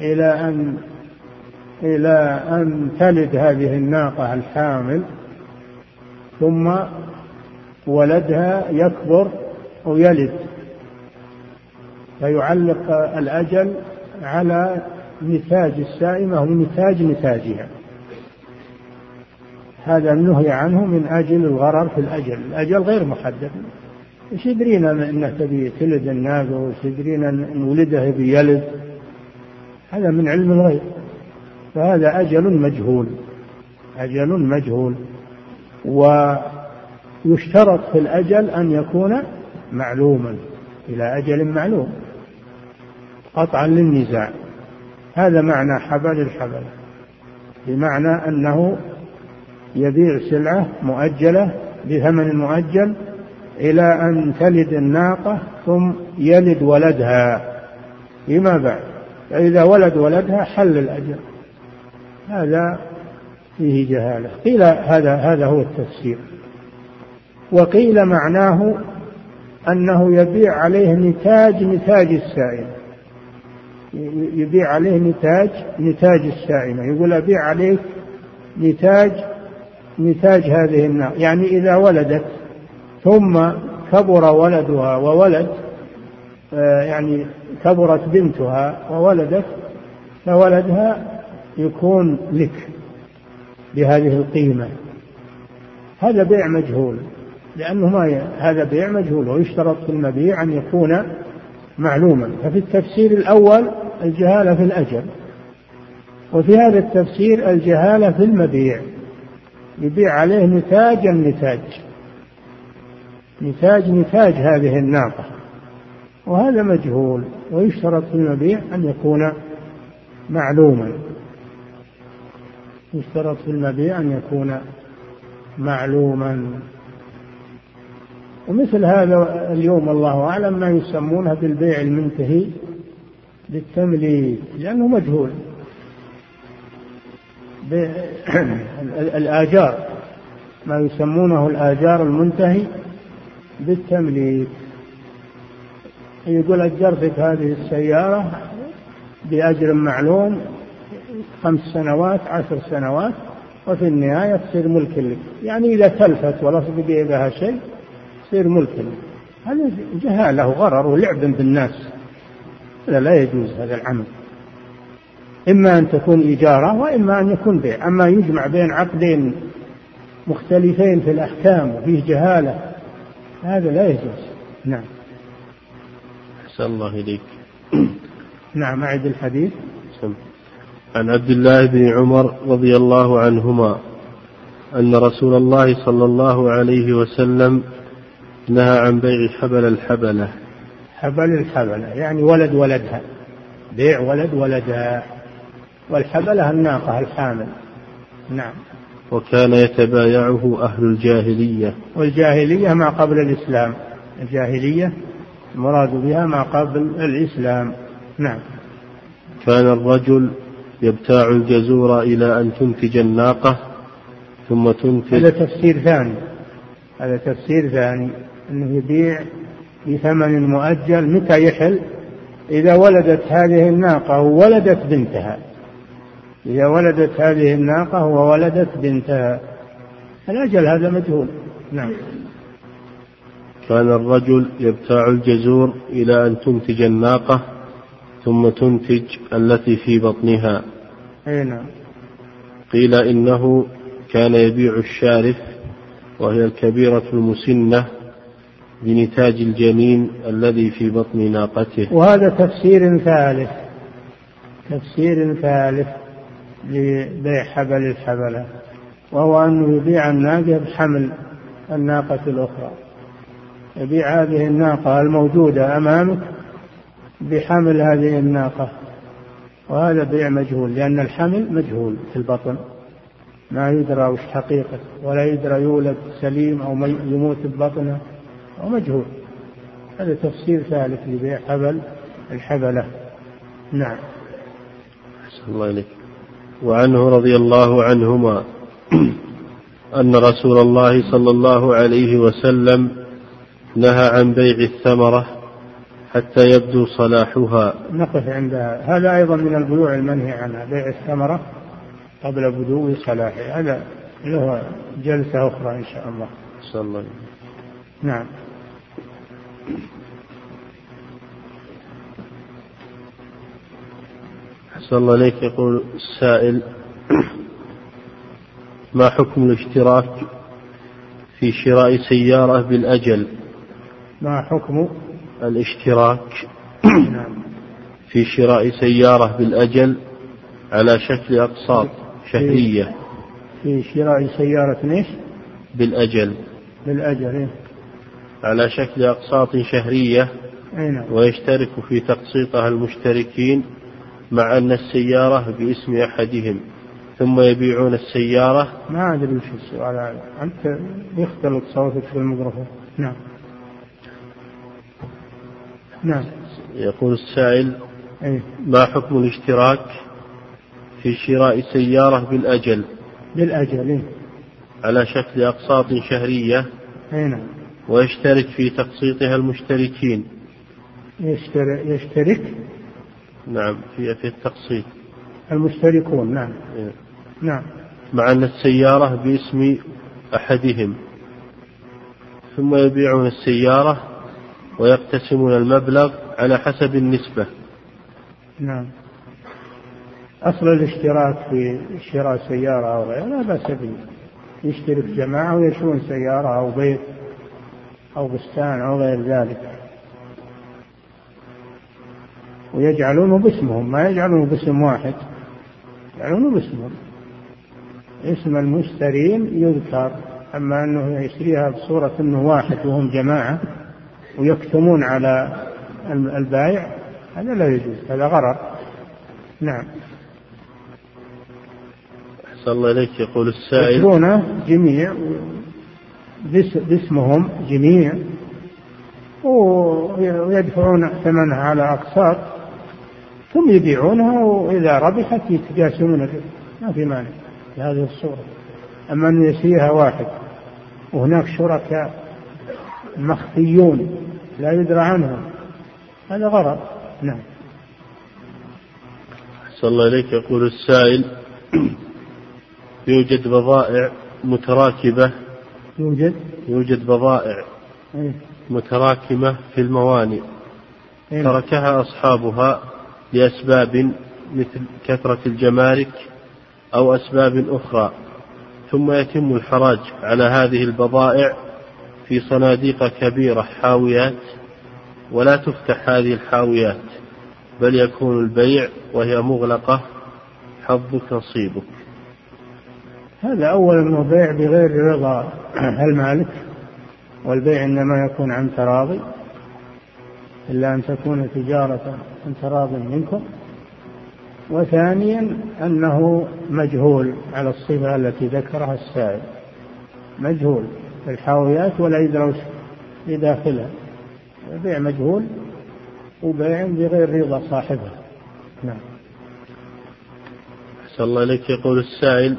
إلى أن إلى أن تلد هذه الناقة الحامل ثم ولدها يكبر ويلد فيعلق الأجل على نتاج السائمة ونتاج نتاجها. هذا النهي عنه من أجل الغرر في الأجل. الأجل غير محدد إيش يدرينا أنه تبي تلد الناقة وش يدرينا ان ولدها بيلد هذا من علم الغيب. فهذا أجل مجهول. أجل مجهول. ويشترط في الأجل أن يكون معلوما. إلى أجل معلوم. قطعا للنزاع. هذا معنى حبل الحبل. بمعنى أنه يبيع سلعة مؤجلة بثمن مؤجل إلى أن تلد الناقة ثم يلد ولدها. فيما بعد؟ فإذا ولد ولدها حل الأجل هذا فيه جهالة. قيل هذا هذا هو التفسير. وقيل معناه أنه يبيع عليه نتاج نتاج السائمة يبيع عليه نتاج نتاج السائمة. يقول أبيع عليك نتاج نتاج هذه النار يعني إذا ولدت ثم كبر ولدها وولد آه، يعني كبرت بنتها وولدت فولدها يكون لك بهذه القيمة. هذا بيع مجهول لأنه ما. هذا بيع مجهول ويشترط في المبيع أن يكون معلوما. ففي التفسير الأول الجهالة في الأجل وفي هذا التفسير الجهالة في المبيع. يبيع عليه نتاج. النتاج نتاج نتاج هذه الناقة. وهذا مجهول ويشترط في المبيع أن يكون معلوما. يشترط في المبيع أن يكون معلوما. ومثل هذا اليوم الله أعلم ما يسمونه بالبيع المنتهي بالتمليك لأنه مجهول. الآجار ما يسمونه الآجار المنتهي بالتمليك. يقول أجرتك هذه السيارة بأجر معلوم خمس سنوات عشر سنوات وفي النهاية تصير ملك لك. يعني إذا تلفت تبيع بها شيء تصير ملك لك. هذا جهالة وغرر ولعب بالناس هذا لا يجوز هذا العمل. إما أن تكون إجارة وإما أن يكون بيع. أما يجمع بين عقدين مختلفين في الأحكام وفيه جهالة. هذا لا يجوز. نعم. أحسن الله إليك. نعم أعد الحديث. سم. عن عبد الله بن عمر رضي الله عنهما أن رسول الله صلى الله عليه وسلم نهى عن بيع حبل الحبلة. حبل الحبلة يعني ولد ولدها. بيع ولد ولدها. والحبلة الناقة الحامل. نعم. وكان يتبايعه أهل الجاهلية. والجاهلية ما قبل الإسلام. الجاهلية المراد بها ما قبل الإسلام. نعم. كان الرجل يبتاع الجزور إلى أن تنتج الناقة ثم تنتج هذا تفسير ثاني. هذا تفسير ثاني. أنه يبيع بثمن مؤجل متى يحل؟ إذا ولدت هذه الناقة وولدت بنتها. إذا ولدت هذه الناقة وولدت بنتها. الأجل هذا مجهول. نعم. كان الرجل يبتاع الجزور إلى أن تنتج الناقة ثم تنتج التي في بطنها. أي نعم. قيل إنه كان يبيع الشارف وهي الكبيرة المسنة بنتاج الجنين الذي في بطن ناقته. وهذا تفسير ثالث. تفسير ثالث. لبيع حبل الحبلة وهو أنه يبيع الناقة بحمل الناقة الأخرى. يبيع هذه الناقة الموجودة أمامك بحمل هذه الناقة وهذا بيع مجهول لأن الحمل مجهول في البطن. ما يدرى وش حقيقة ولا يدرى يولد سليم أو يموت ببطنه أو مجهول. هذا تفسير ثالث لبيع حبل الحبلة. نعم. الله إليك. وعنه رضي الله عنهما أن رسول الله صلى الله عليه وسلم نهى عن بيع الثمرة حتى يبدو صلاحها. نقف عندها هذا أيضا من البيوع المنهي عنها بيع الثمرة قبل بدو صلاحها هذا له جلسة أخرى إن شاء الله. صلى الله نعم. أحسن الله إليك يقول السائل ما حكم الاشتراك في شراء سيارة بالأجل ما حكم الاشتراك نعم. في شراء سيارة بالأجل على شكل أقساط شهرية في شراء سيارة إيش؟ بالأجل بالأجل إيه؟ على شكل أقساط شهرية نعم. ويشترك في تقسيطها المشتركين مع أن السيارة باسم أحدهم ثم يبيعون السيارة. ما أدري وش السؤال. هذا أنت يختلط صوتك في الميكروفون. نعم. نعم. يقول السائل أيه؟ ما حكم الاشتراك في شراء سيارة بالأجل؟ بالأجل إيه؟ على شكل أقساط شهرية. أي نعم. ويشترك في تقسيطها المشتركين. يشترك, يشترك؟ نعم في في التقسيط. المشتركون نعم. إيه. نعم. مع أن السيارة باسم أحدهم. ثم يبيعون السيارة ويقتسمون المبلغ على حسب النسبة. نعم. أصل الاشتراك في شراء سيارة أو غيرها لا بأس به. يشترك جماعة ويشترون سيارة أو بيت أو بستان أو غير ذلك. ويجعلونه باسمهم ما يجعلونه باسم واحد يجعلونه باسمهم. اسم المشترين يذكر أما أنه يشتريها بصورة أنه واحد وهم جماعة ويكتمون على البائع هذا لا يجوز هذا غرر. نعم. أحسن الله إليك يقول السائل. يشترونه جميع باسمهم جميع ويدفعون ثمنها على أقساط. ثم يبيعونها وإذا ربحت يتقاسمون ما في مانع في هذه الصورة. أما أن يسيها واحد وهناك شركاء مخفيون لا يدرى عنهم هذا غرض. نعم. أحسن الله إليك. يقول السائل يوجد بضائع متراكبة. يوجد؟ يوجد بضائع إيه؟ متراكمة في الموانئ. إيه؟ تركها أصحابها لأسباب مثل كثرة الجمارك أو أسباب أخرى. ثم يتم الحراج على هذه البضائع في صناديق كبيرة حاويات ولا تفتح هذه الحاويات بل يكون البيع وهي مغلقة حظك نصيبك هذا أولا أنه بيع بغير رضا المالك والبيع إنما يكون عن تراضي. إلا أن تكون تجارة عن تراض منكم. وثانيا أنه مجهول على الصفة التي ذكرها السائل. مجهول في الحاويات ولا يدرى بداخلها بيع مجهول وبيع بغير رضا صاحبه نعم. أحسن الله إليك. يقول السائل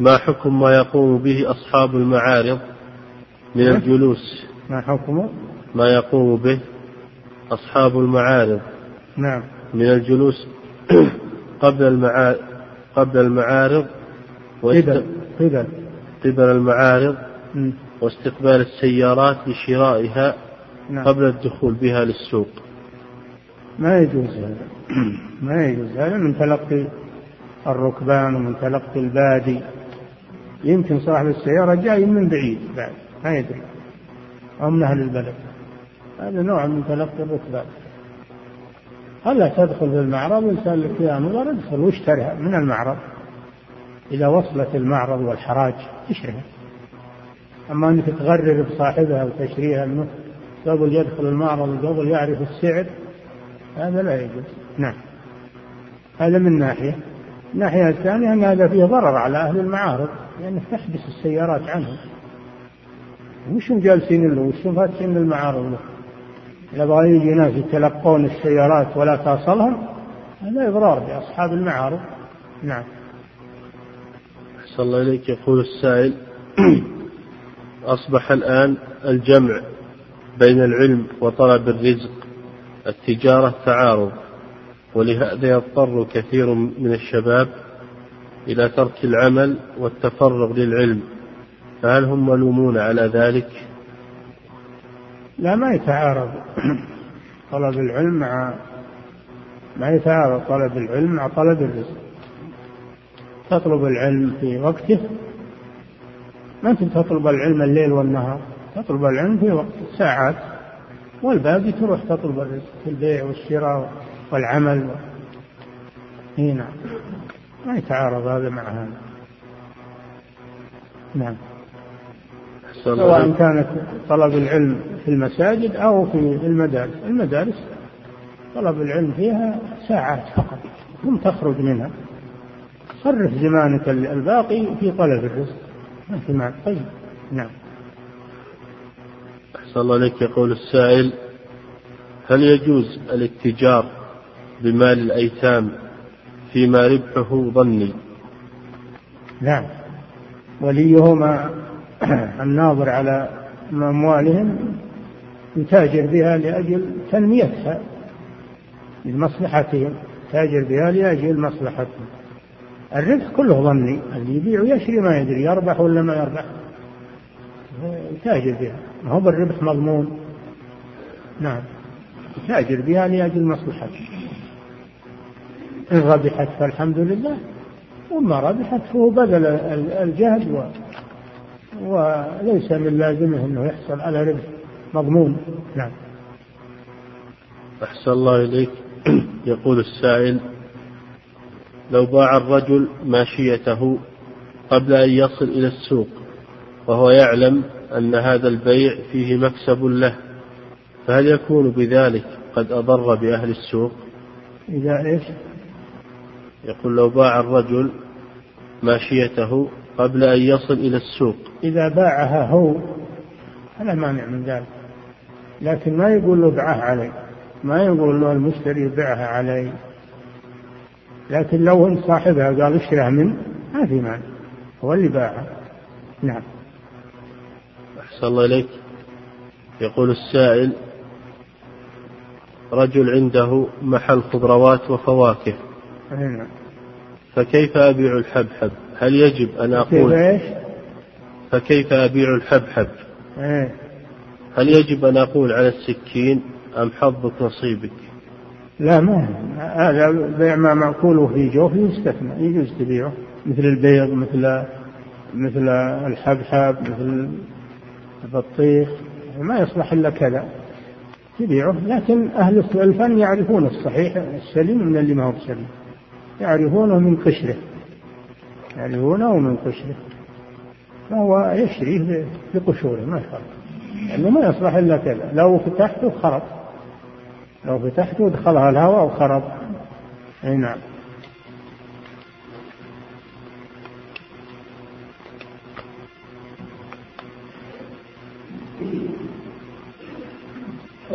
ما حكم ما يقوم به أصحاب المعارض من. الجلوس؟ ما حكم ما يقوم به؟ أصحاب المعارض. نعم. من الجلوس قبل المعارض قبل المعارض قبل قبل. قبل المعارض واستقبال السيارات لشرائها نعم. قبل الدخول بها للسوق. ما يجوز هذا. ما يجوز هذا. من تلقي الركبان ومن تلقي البادي. يمكن صاحب السيارة جاي من بعيد بعد. ما يدري. أو من أهل البلد. هذا نوع من تلقي الركبان هلا تدخل في المعرض؟ وإنسان لك فيها نظر ادخل واشتريها من المعرض؟ إذا وصلت المعرض والحراج اشتريها أما أنك تغرر بصاحبها وتشريها منه قبل يدخل المعرض وقبل يعرف السعر هذا لا يجوز. نعم. هذا من ناحية. الناحية الثانية أن هذا فيه ضرر على أهل المعارض لأنك تحبس السيارات عنهم. وش جالسين له وش فاتحين المعارض؟ له يبغى يجي ناس يتلقون السيارات ولا تصلهم هذا إضرار بأصحاب المعارض. نعم. أحسن الله إليك. يقول السائل أصبح الآن الجمع بين العلم وطلب الرزق التجارة تعارض ولهذا يضطر كثير من الشباب إلى ترك العمل والتفرغ للعلم فهل هم ملومون على ذلك؟ لا ما يتعارض. طلب العلم مع ما يتعارض طلب العلم مع طلب الرزق. تطلب العلم في وقته. ما أنت تطلب العلم الليل والنهار تطلب العلم في وقت ساعات والباقي تروح تطلب الرزق في البيع والشراء والعمل. هنا نعم. ما يتعارض هذا مع هذا. نعم. سواء كانت طلب العلم في المساجد أو في المدارس. المدارس طلب العلم فيها ساعات فقط ثم تخرج منها. صرف زمانك الباقي في طلب الرزق. ما في معنى. طيب نعم. أحسن الله عليك يقول السائل هل يجوز الاتجار بمال الأيتام فيما ربحه ظني؟ نعم. وليهما الناظر على أموالهم يتاجر بها لأجل تنميتها لمصلحتهم تاجر بها لأجل مصلحتهم. الربح كله ظني اللي يبيع ويشري ما يدري يربح ولا ما يربح. يتاجر بها. ما هو بالربح مضمون. نعم. يتاجر بها لأجل مصلحته. إن ربحت فالحمد لله وما ربحت فهو بذل الجهد وليس من لازمه إنه يحصل على ربح مضمون. نعم. أحسن الله إليك. يقول السائل لو باع الرجل ماشيته قبل أن يصل إلى السوق وهو يعلم أن هذا البيع فيه مكسب له فهل يكون بذلك قد أضر بأهل السوق؟ إذا إيش؟ يقول لو باع الرجل ماشيته قبل أن يصل إلى السوق. إذا باعها هو فلا مانع من ذلك. لكن ما يقول له ابعه علي. ما يقول له المشتري ابعها علي. لكن لو ان صاحبها قال اشتريها منه ما في مانع. هو اللي باعها. نعم. أحسن الله إليك. يقول السائل رجل عنده محل خضروات وفواكه. نعم. فكيف أبيع الحبحب؟ هل يجب أن أقول إيش؟ فكيف أبيع الحبحب؟ إيه؟ هل يجب أن أقول على السكين أم حظك نصيبك؟ لا ما هذا بيع ما مأكوله في جوفه يستثنى يجوز تبيعه. مثل البيض مثل مثل الحبحب مثل البطيخ ما يصلح إلا كذا. تبيعه. لكن أهل الفن يعرفون الصحيح السليم من اللي ما هو بسليم. يعرفونه من قشره. يعرفونه من قشره. فهو يشريه بقشوره ما يخالف لأنه ما يصلح إلا كذا. لو فتحته خرب. لو فتحته دخلها الهواء وخرب. أي نعم.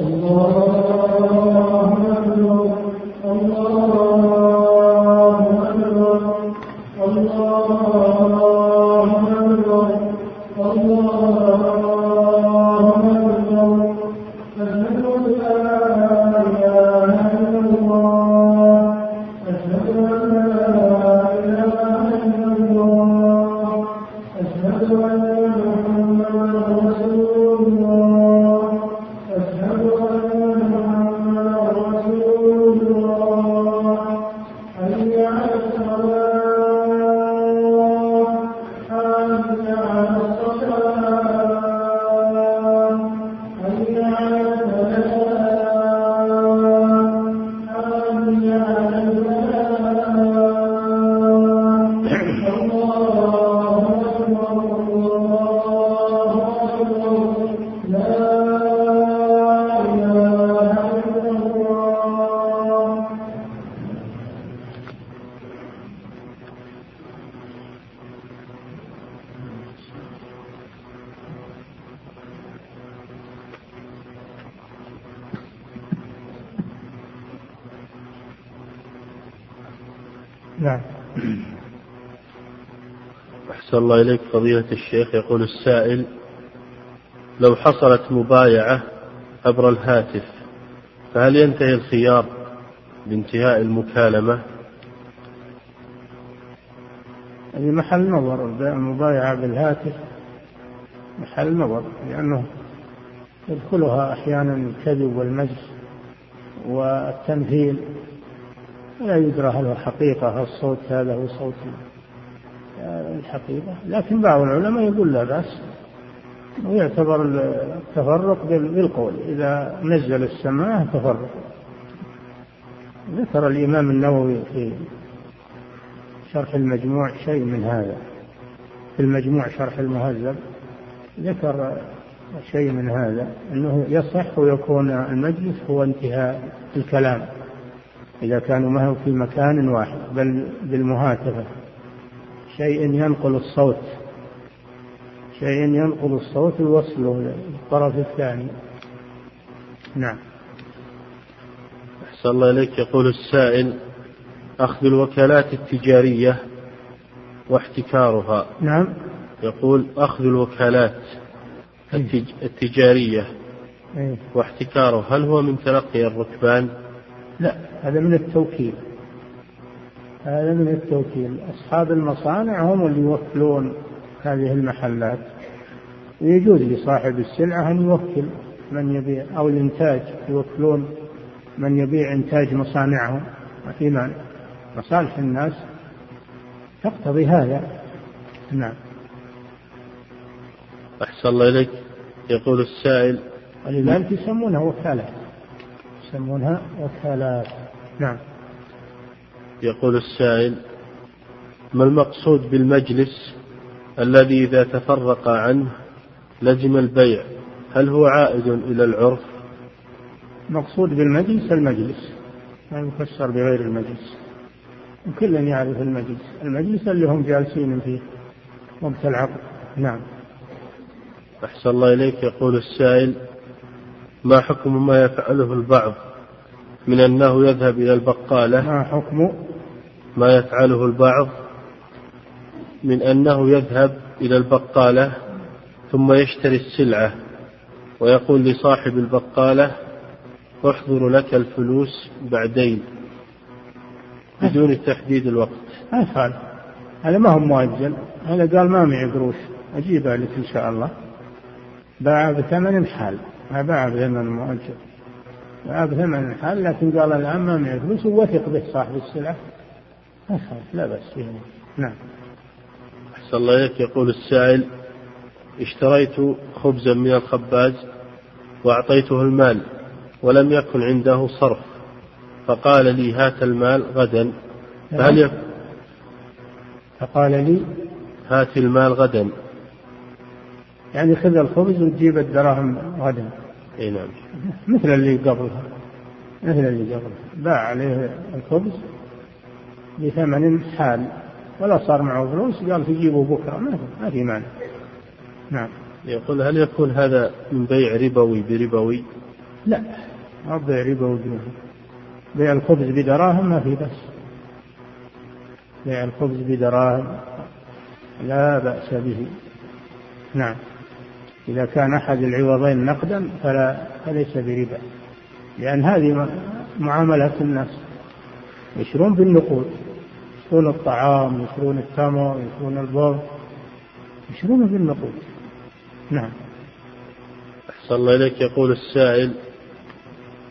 الله أكبر الله فضيلة الشيخ يقول السائل لو حصلت مبايعة عبر الهاتف فهل ينتهي الخيار بانتهاء المكالمة؟ هذه محل نظر. المبايعة بالهاتف محل نظر لأنه يدخلها أحيانا الكذب والمجد والتمثيل لا يدرى هل هو حقيقة الصوت هذا هو صوت الحقيقة لكن بعض العلماء يقول لا بأس ويعتبر التفرق بالقول. إذا نزل السماء تفرق. ذكر الإمام النووي في شرح المجموع شيء من هذا في المجموع شرح المهذب ذكر شيء من هذا أنه يصح ويكون المجلس هو انتهاء الكلام إذا كانوا ما هو في مكان واحد بل بالمهاتفة شيء ينقل الصوت. شيء ينقل الصوت ويوصله للطرف الثاني. نعم. أحسن الله إليك. يقول السائل أخذ الوكالات التجارية واحتكارها. نعم. يقول أخذ الوكالات التجارية إيه. واحتكاره هل هو من تلقي الركبان؟ لا هذا من التوكيل. هذا من التوكيل. أصحاب المصانع هم اللي يوكلون هذه المحلات. ويجوز لصاحب السلعة أن يوكل من يبيع أو الإنتاج يوكلون من يبيع إنتاج مصانعهم. ما في مانع. مصالح الناس تقتضي هذا. نعم. أحسن الله إليك. يقول السائل. ولذلك يسمونها وكالات يسمونها وكالات نعم. يقول السائل ما المقصود بالمجلس الذي إذا تفرق عنه لزم البيع؟ هل هو عائد إلى العرف؟ المقصود بالمجلس المجلس ما يفسر بغير المجلس. كل يعرف المجلس المجلس اللي هم جالسين فيه وقت العقد. نعم. أحسن الله إليك يقول السائل ما حكم ما يفعله البعض من أنه يذهب إلى البقالة؟ ما حكم؟ ما يفعله البعض من أنه يذهب إلى البقالة ثم يشتري السلعة ويقول لصاحب البقالة أحضر لك الفلوس بعدين بدون تحديد الوقت. ما يفعل. هذا ما هو مؤجل. هذا قال ما معي قروش. أجيبها لك إن شاء الله. باع بثمن حال. ما باع بثمن مؤجل. باع بثمن حال لكن قال الآن ما معي فلوس ووثق به صاحب السلعة. لا بأس فيه نعم. أحسن الله إليك. يقول السائل اشتريت خبزا من الخباز وأعطيته المال ولم يكن عنده صرف فقال لي هات المال غدا. فهل يكون فقال لي هات المال غدا. يعني خذ الخبز وتجيب الدراهم غدا. إي نعم. مثل اللي قبلها مثل اللي قبلها. باع عليه الخبز بثمن حال. ولا صار معه فلوس قال تجيبه بكرة ما ما في مانع. نعم. يقول هل يكون هذا من بيع ربوي بربوي؟ لا. ما بيع ربوي بربوي. بيع الخبز بدراهم ما في بس بيع الخبز بدراهم لا بأس به. نعم. إذا كان أحد العوضين نقدا فلا فليس بربا. لأن هذه معاملة الناس. يشرون بالنقود يشرون الطعام يشرون التمر يشرون البر يشرون بالنقود نعم. أحسن الله إليك. يقول السائل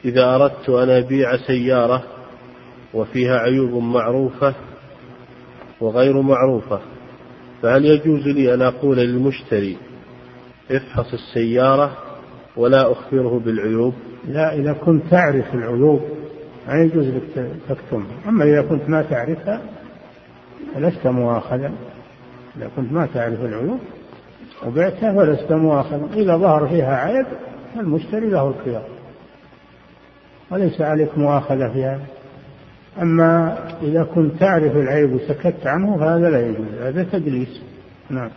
إذا أردت أن أبيع سيارة وفيها عيوب معروفة وغير معروفة فهل يجوز لي أن أقول للمشتري افحص السيارة ولا أخبره بالعيوب؟ لا إذا كنت تعرف العيوب. ما يجوز لك تكتمها أما إذا كنت ما تعرفها فلست مؤاخذا إذا كنت ما تعرف العيوب وبعتها فلست مؤاخذا إذا ظهر فيها عيب فالمشتري له الخيار. وليس عليك مؤاخذة في هذا. أما إذا كنت تعرف العيب وسكت عنه فهذا لا يجوز. هذا تدليس. نعم.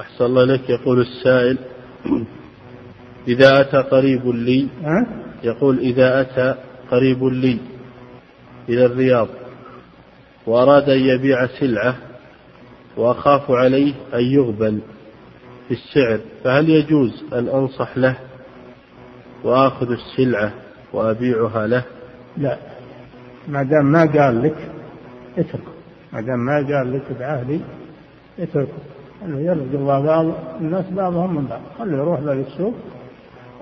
أحسن الله لك يقول السائل إذا أتى قريب لي أه؟ يقول إذا أتى قريب لي إلى الرياض وأراد أن يبيع سلعة وأخاف عليه أن يغبن في السعر فهل يجوز أن أنصح له وآخذ السلعة وأبيعها له؟ لا. ما دام ما قال لك اتركه. ما دام ما قال لك بعهدي اتركه. انه يرزق الله بعض الناس بعضهم من بعض. خليه يروح للسوق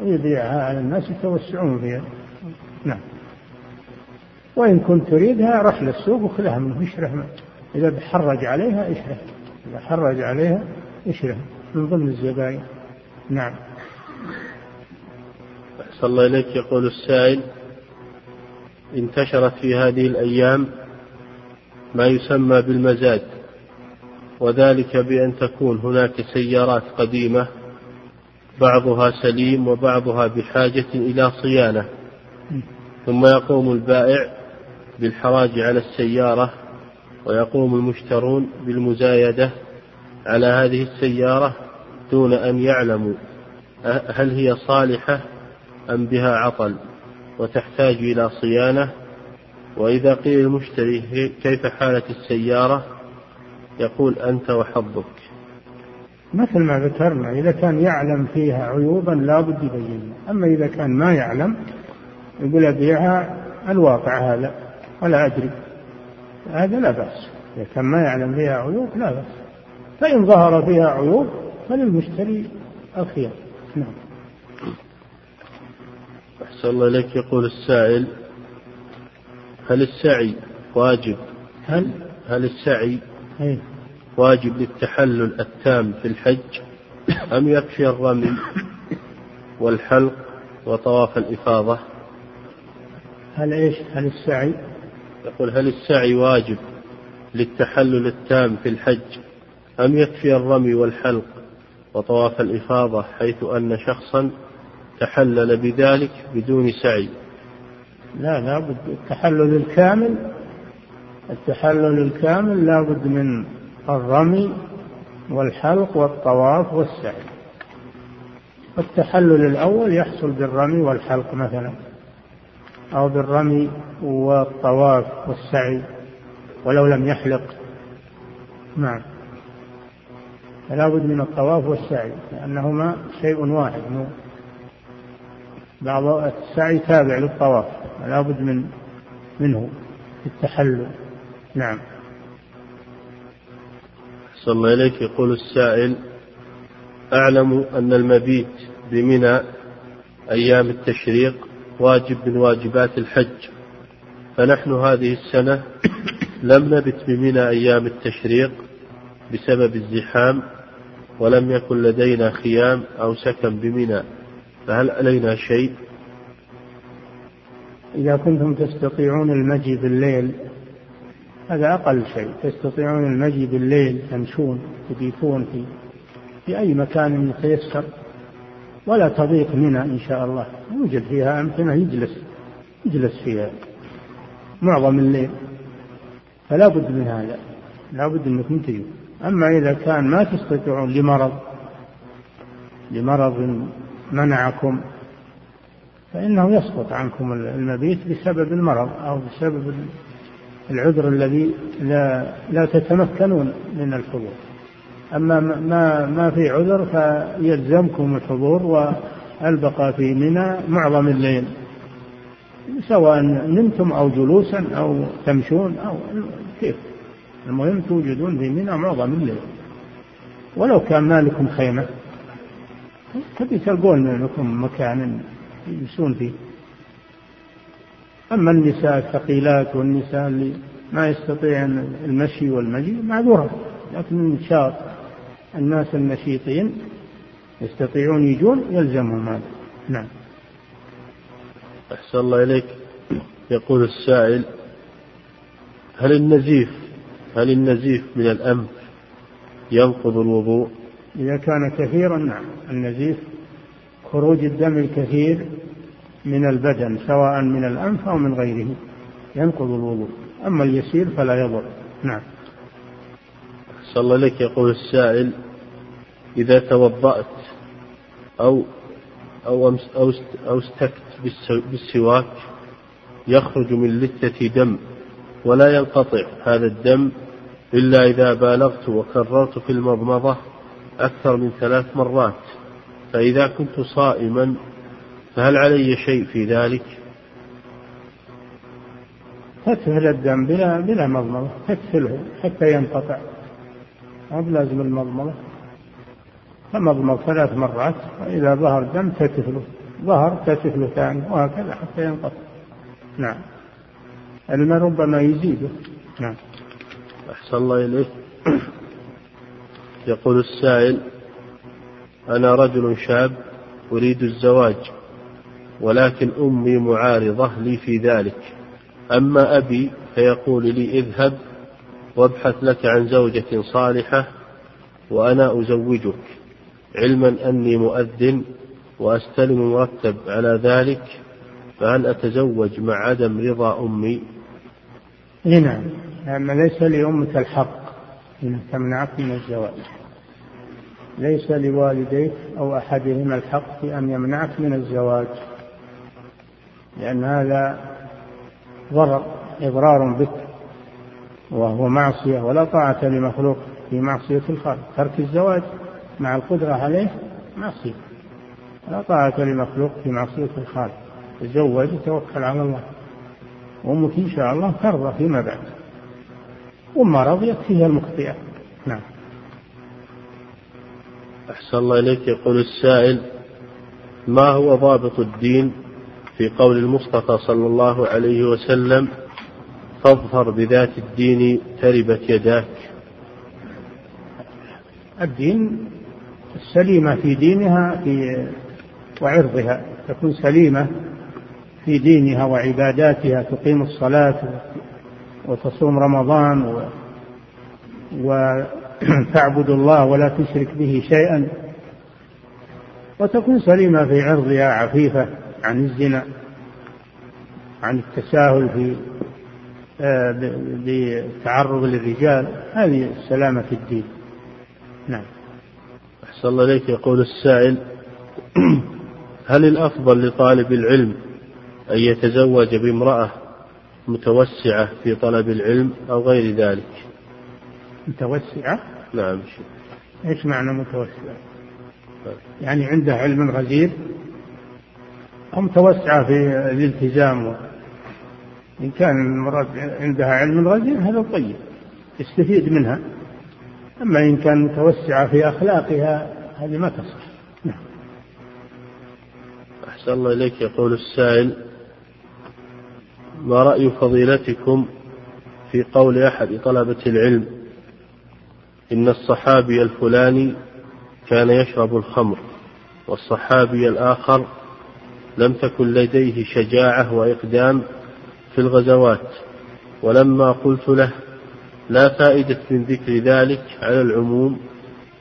ويبيعها على الناس يتوسعون فيها. نعم. وإن كنت تريدها رح للسوق وخذها منه اشره منه إذا بحرج عليها اشره إذا حرج عليها اشره من ضمن الزبائن نعم. أحسن الله إليك. يقول السائل انتشرت في هذه الأيام ما يسمى بالمزاد وذلك بأن تكون هناك سيارات قديمة بعضها سليم وبعضها بحاجة إلى صيانة. ثم يقوم البائع بالحراج على السيارة ويقوم المشترون بالمزايدة على هذه السيارة دون أن يعلموا هل هي صالحة أم بها عطل وتحتاج إلى صيانة. وإذا قيل المشتري كيف حالة السيارة؟ يقول أنت وحظك. مثل ما ذكرنا إذا كان يعلم فيها عيوبا لا بد يبينها أما إذا كان ما يعلم يقول أبيعها الواقع هذا ولا أدري. هذا لا بأس. إذا كان ما يعلم فيها عيوب لا بأس. فإن ظهر فيها عيوب فللمشتري الخيار. نعم. أحسن الله إليك. يقول السائل هل السعي واجب؟ هل؟ هل السعي أي واجب للتحلل التام في الحج أم يكفي الرمي والحلق وطواف الإفاضة؟ هل إيش؟ هل السعي؟ يقول هل السعي واجب للتحلل التام في الحج أم يكفي الرمي والحلق وطواف الإفاضة حيث أن شخصا تحلل بذلك بدون سعي؟ لا لابد التحلل الكامل التحلل الكامل لابد من الرمي والحلق والطواف والسعي. التحلل الأول يحصل بالرمي والحلق مثلا أو بالرمي والطواف والسعي ولو لم يحلق. نعم. فلا بد من الطواف والسعي لأنهما شيء واحد بعض السعي تابع للطواف فلا بد من منه التحلل. نعم. صلى الله إليك يقول السائل أعلم أن المبيت بمنى أيام التشريق واجب من واجبات الحج. فنحن هذه السنة لم نبت بمنى أيام التشريق بسبب الزحام ولم يكن لدينا خيام أو سكن بمنى. فهل علينا شيء؟ إذا كنتم تستطيعون المجي بالليل هذا أقل شيء. تستطيعون المجي بالليل تمشون تبيتون في في أي مكان يتيسر. ولا تضيق منى إن شاء الله. يوجد فيها أمكنة يجلس. يجلس فيها. معظم الليل. فلا بد من هذا. لا بد أنكم تجوا أما إذا كان ما تستطيعون لمرض لمرض منعكم فإنه يسقط عنكم المبيت بسبب المرض أو بسبب العذر الذي لا لا تتمكنون من الحضور. أما ما ما في عذر فيلزمكم الحضور والبقاء في منى معظم الليل. سواء نمتم أو جلوسا أو تمشون أو كيف. المهم توجدون في منى معظم الليل. ولو كان ما لكم خيمة تبي تلقون لكم مكان يجلسون فيه. أما النساء الثقيلات والنساء اللي ما يستطيعن المشي والمجي معذورة لكن شاط الناس النشيطين يستطيعون يجون يلزمهم هذا. نعم. أحسن الله إليك. يقول السائل هل النزيف هل النزيف من الأنف ينقض الوضوء؟ إذا كان كثيرا نعم. النزيف خروج الدم الكثير من البدن سواء من الأنف أو من غيره. ينقض الوضوء. أما اليسير فلا يضر. نعم. صلى الله عليك يقول السائل إذا توضأت أو أو أو استكت بالسواك يخرج من لثة دم ولا ينقطع هذا الدم إلا إذا بالغت وكررت في المضمضة أكثر من ثلاث مرات. فإذا كنت صائما فهل علي شيء في ذلك؟ تكفل الدم بلا بلا مضمضة تكفله حتى ينقطع. ما بلازم المضمضة. فمضمض ثلاث مرات وإذا ظهر دم تكفله ظهر تكفله ثاني وهكذا حتى ينقطع. نعم. الماء ربما يزيده. نعم. أحسن الله إليك. يقول السائل أنا رجل شاب أريد الزواج. ولكن أمي معارضة لي في ذلك. أما أبي فيقول لي اذهب وابحث لك عن زوجة صالحة وأنا أزوجك. علما أني مؤذن وأستلم مرتب على ذلك فهل أتزوج مع عدم رضا أمي. نعم. أما ليس لأمك الحق. أن تمنعك من الزواج. ليس لوالديك أو أحدهما الحق في أن يمنعك من الزواج. لأن هذا ضرر إضرار بك وهو معصية ولا طاعة لمخلوق في معصية الخالق. ترك الزواج مع القدرة عليه معصية لا طاعة لمخلوق في معصية الخالق. تزوج وتوكل على الله. وأمك إن شاء الله ترضى فيما بعد. وما رضيت فيها المخطئة. نعم. أحسن الله إليك. يقول السائل ما هو ضابط الدين؟ في قول المصطفى صلى الله عليه وسلم فاظفر بذات الدين تربت يداك. الدين السليمة في دينها في وعرضها تكون سليمة في دينها وعباداتها تقيم الصلاة وتصوم رمضان و وتعبد الله ولا تشرك به شيئا وتكون سليمة في عرضها عفيفة. عن الزنا عن التساهل في آه، بالتعرض للرجال هذه السلامة في الدين. نعم. أحسن الله إليك. يقول السائل هل الأفضل لطالب العلم أن يتزوج بامرأة متوسعة في طلب العلم أو غير ذلك؟ متوسعة؟ نعم إيش معنى متوسعة؟ يعني عنده علم غزير أو متوسعة في الالتزام إن كان المراد عندها علم غزير هذا طيب يستفيد منها. أما إن كان متوسعة في أخلاقها هذه ما تصح. نعم. أحسن الله إليك يقول السائل ما رأي فضيلتكم في قول أحد طلبة العلم إن الصحابي الفلاني كان يشرب الخمر والصحابي الآخر لم تكن لديه شجاعة وإقدام في الغزوات ولما قلت له لا فائدة من ذكر ذلك على العموم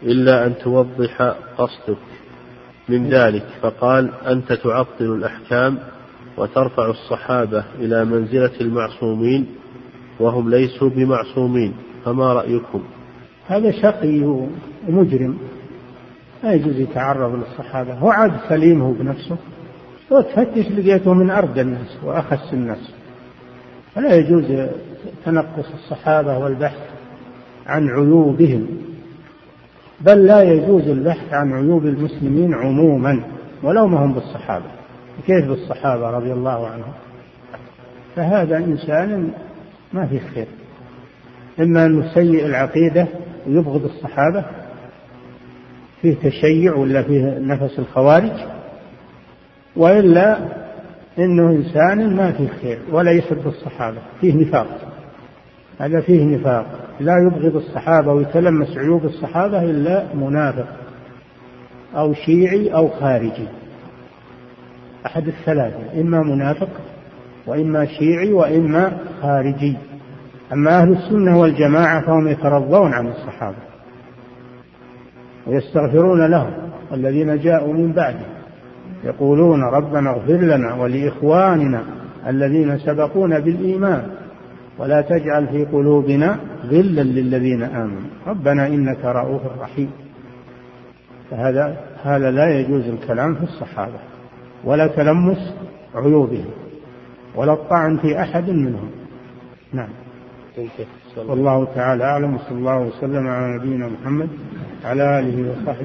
إلا أن توضح قصدك من ذلك فقال أنت تعطل الأحكام وترفع الصحابة إلى منزلة المعصومين وهم ليسوا بمعصومين فما رأيكم؟ هذا شقي ومجرم لا يجوز يتعرض للصحابة هو عاد سليم هو بنفسه. وتفتش لقيته من أرض الناس وأخس الناس. فلا يجوز تنقص الصحابة والبحث عن عيوبهم بل لا يجوز البحث عن عيوب المسلمين عموما ولو ما هم بالصحابة. كيف بالصحابة رضي الله عنهم؟ فهذا إنسان ما فيه خير. إما أنه سيء العقيدة ويبغض الصحابة فيه تشيع ولا فيه نفس الخوارج وإلا إنه إنسان ما فيه خير ولا يحب الصحابة فيه نفاق. هذا فيه نفاق. لا يبغض الصحابة ويتلمس عيوب الصحابة إلا منافق أو شيعي أو خارجي. أحد الثلاثة إما منافق وإما شيعي وإما خارجي. أما أهل السنة والجماعة فهم يترضون عن الصحابة ويستغفرون لهم والذين جاءوا من بعدهم. يقولون ربنا اغفر لنا ولإخواننا الذين سبقونا بالإيمان ولا تجعل في قلوبنا غلا للذين آمنوا. ربنا إنك رؤوف رحيم. فهذا هذا لا يجوز الكلام في الصحابة ولا تلمس عيوبهم ولا الطعن في أحد منهم. نعم. والله تعالى أعلم وصلى الله وسلم على نبينا محمد على آله وصحبه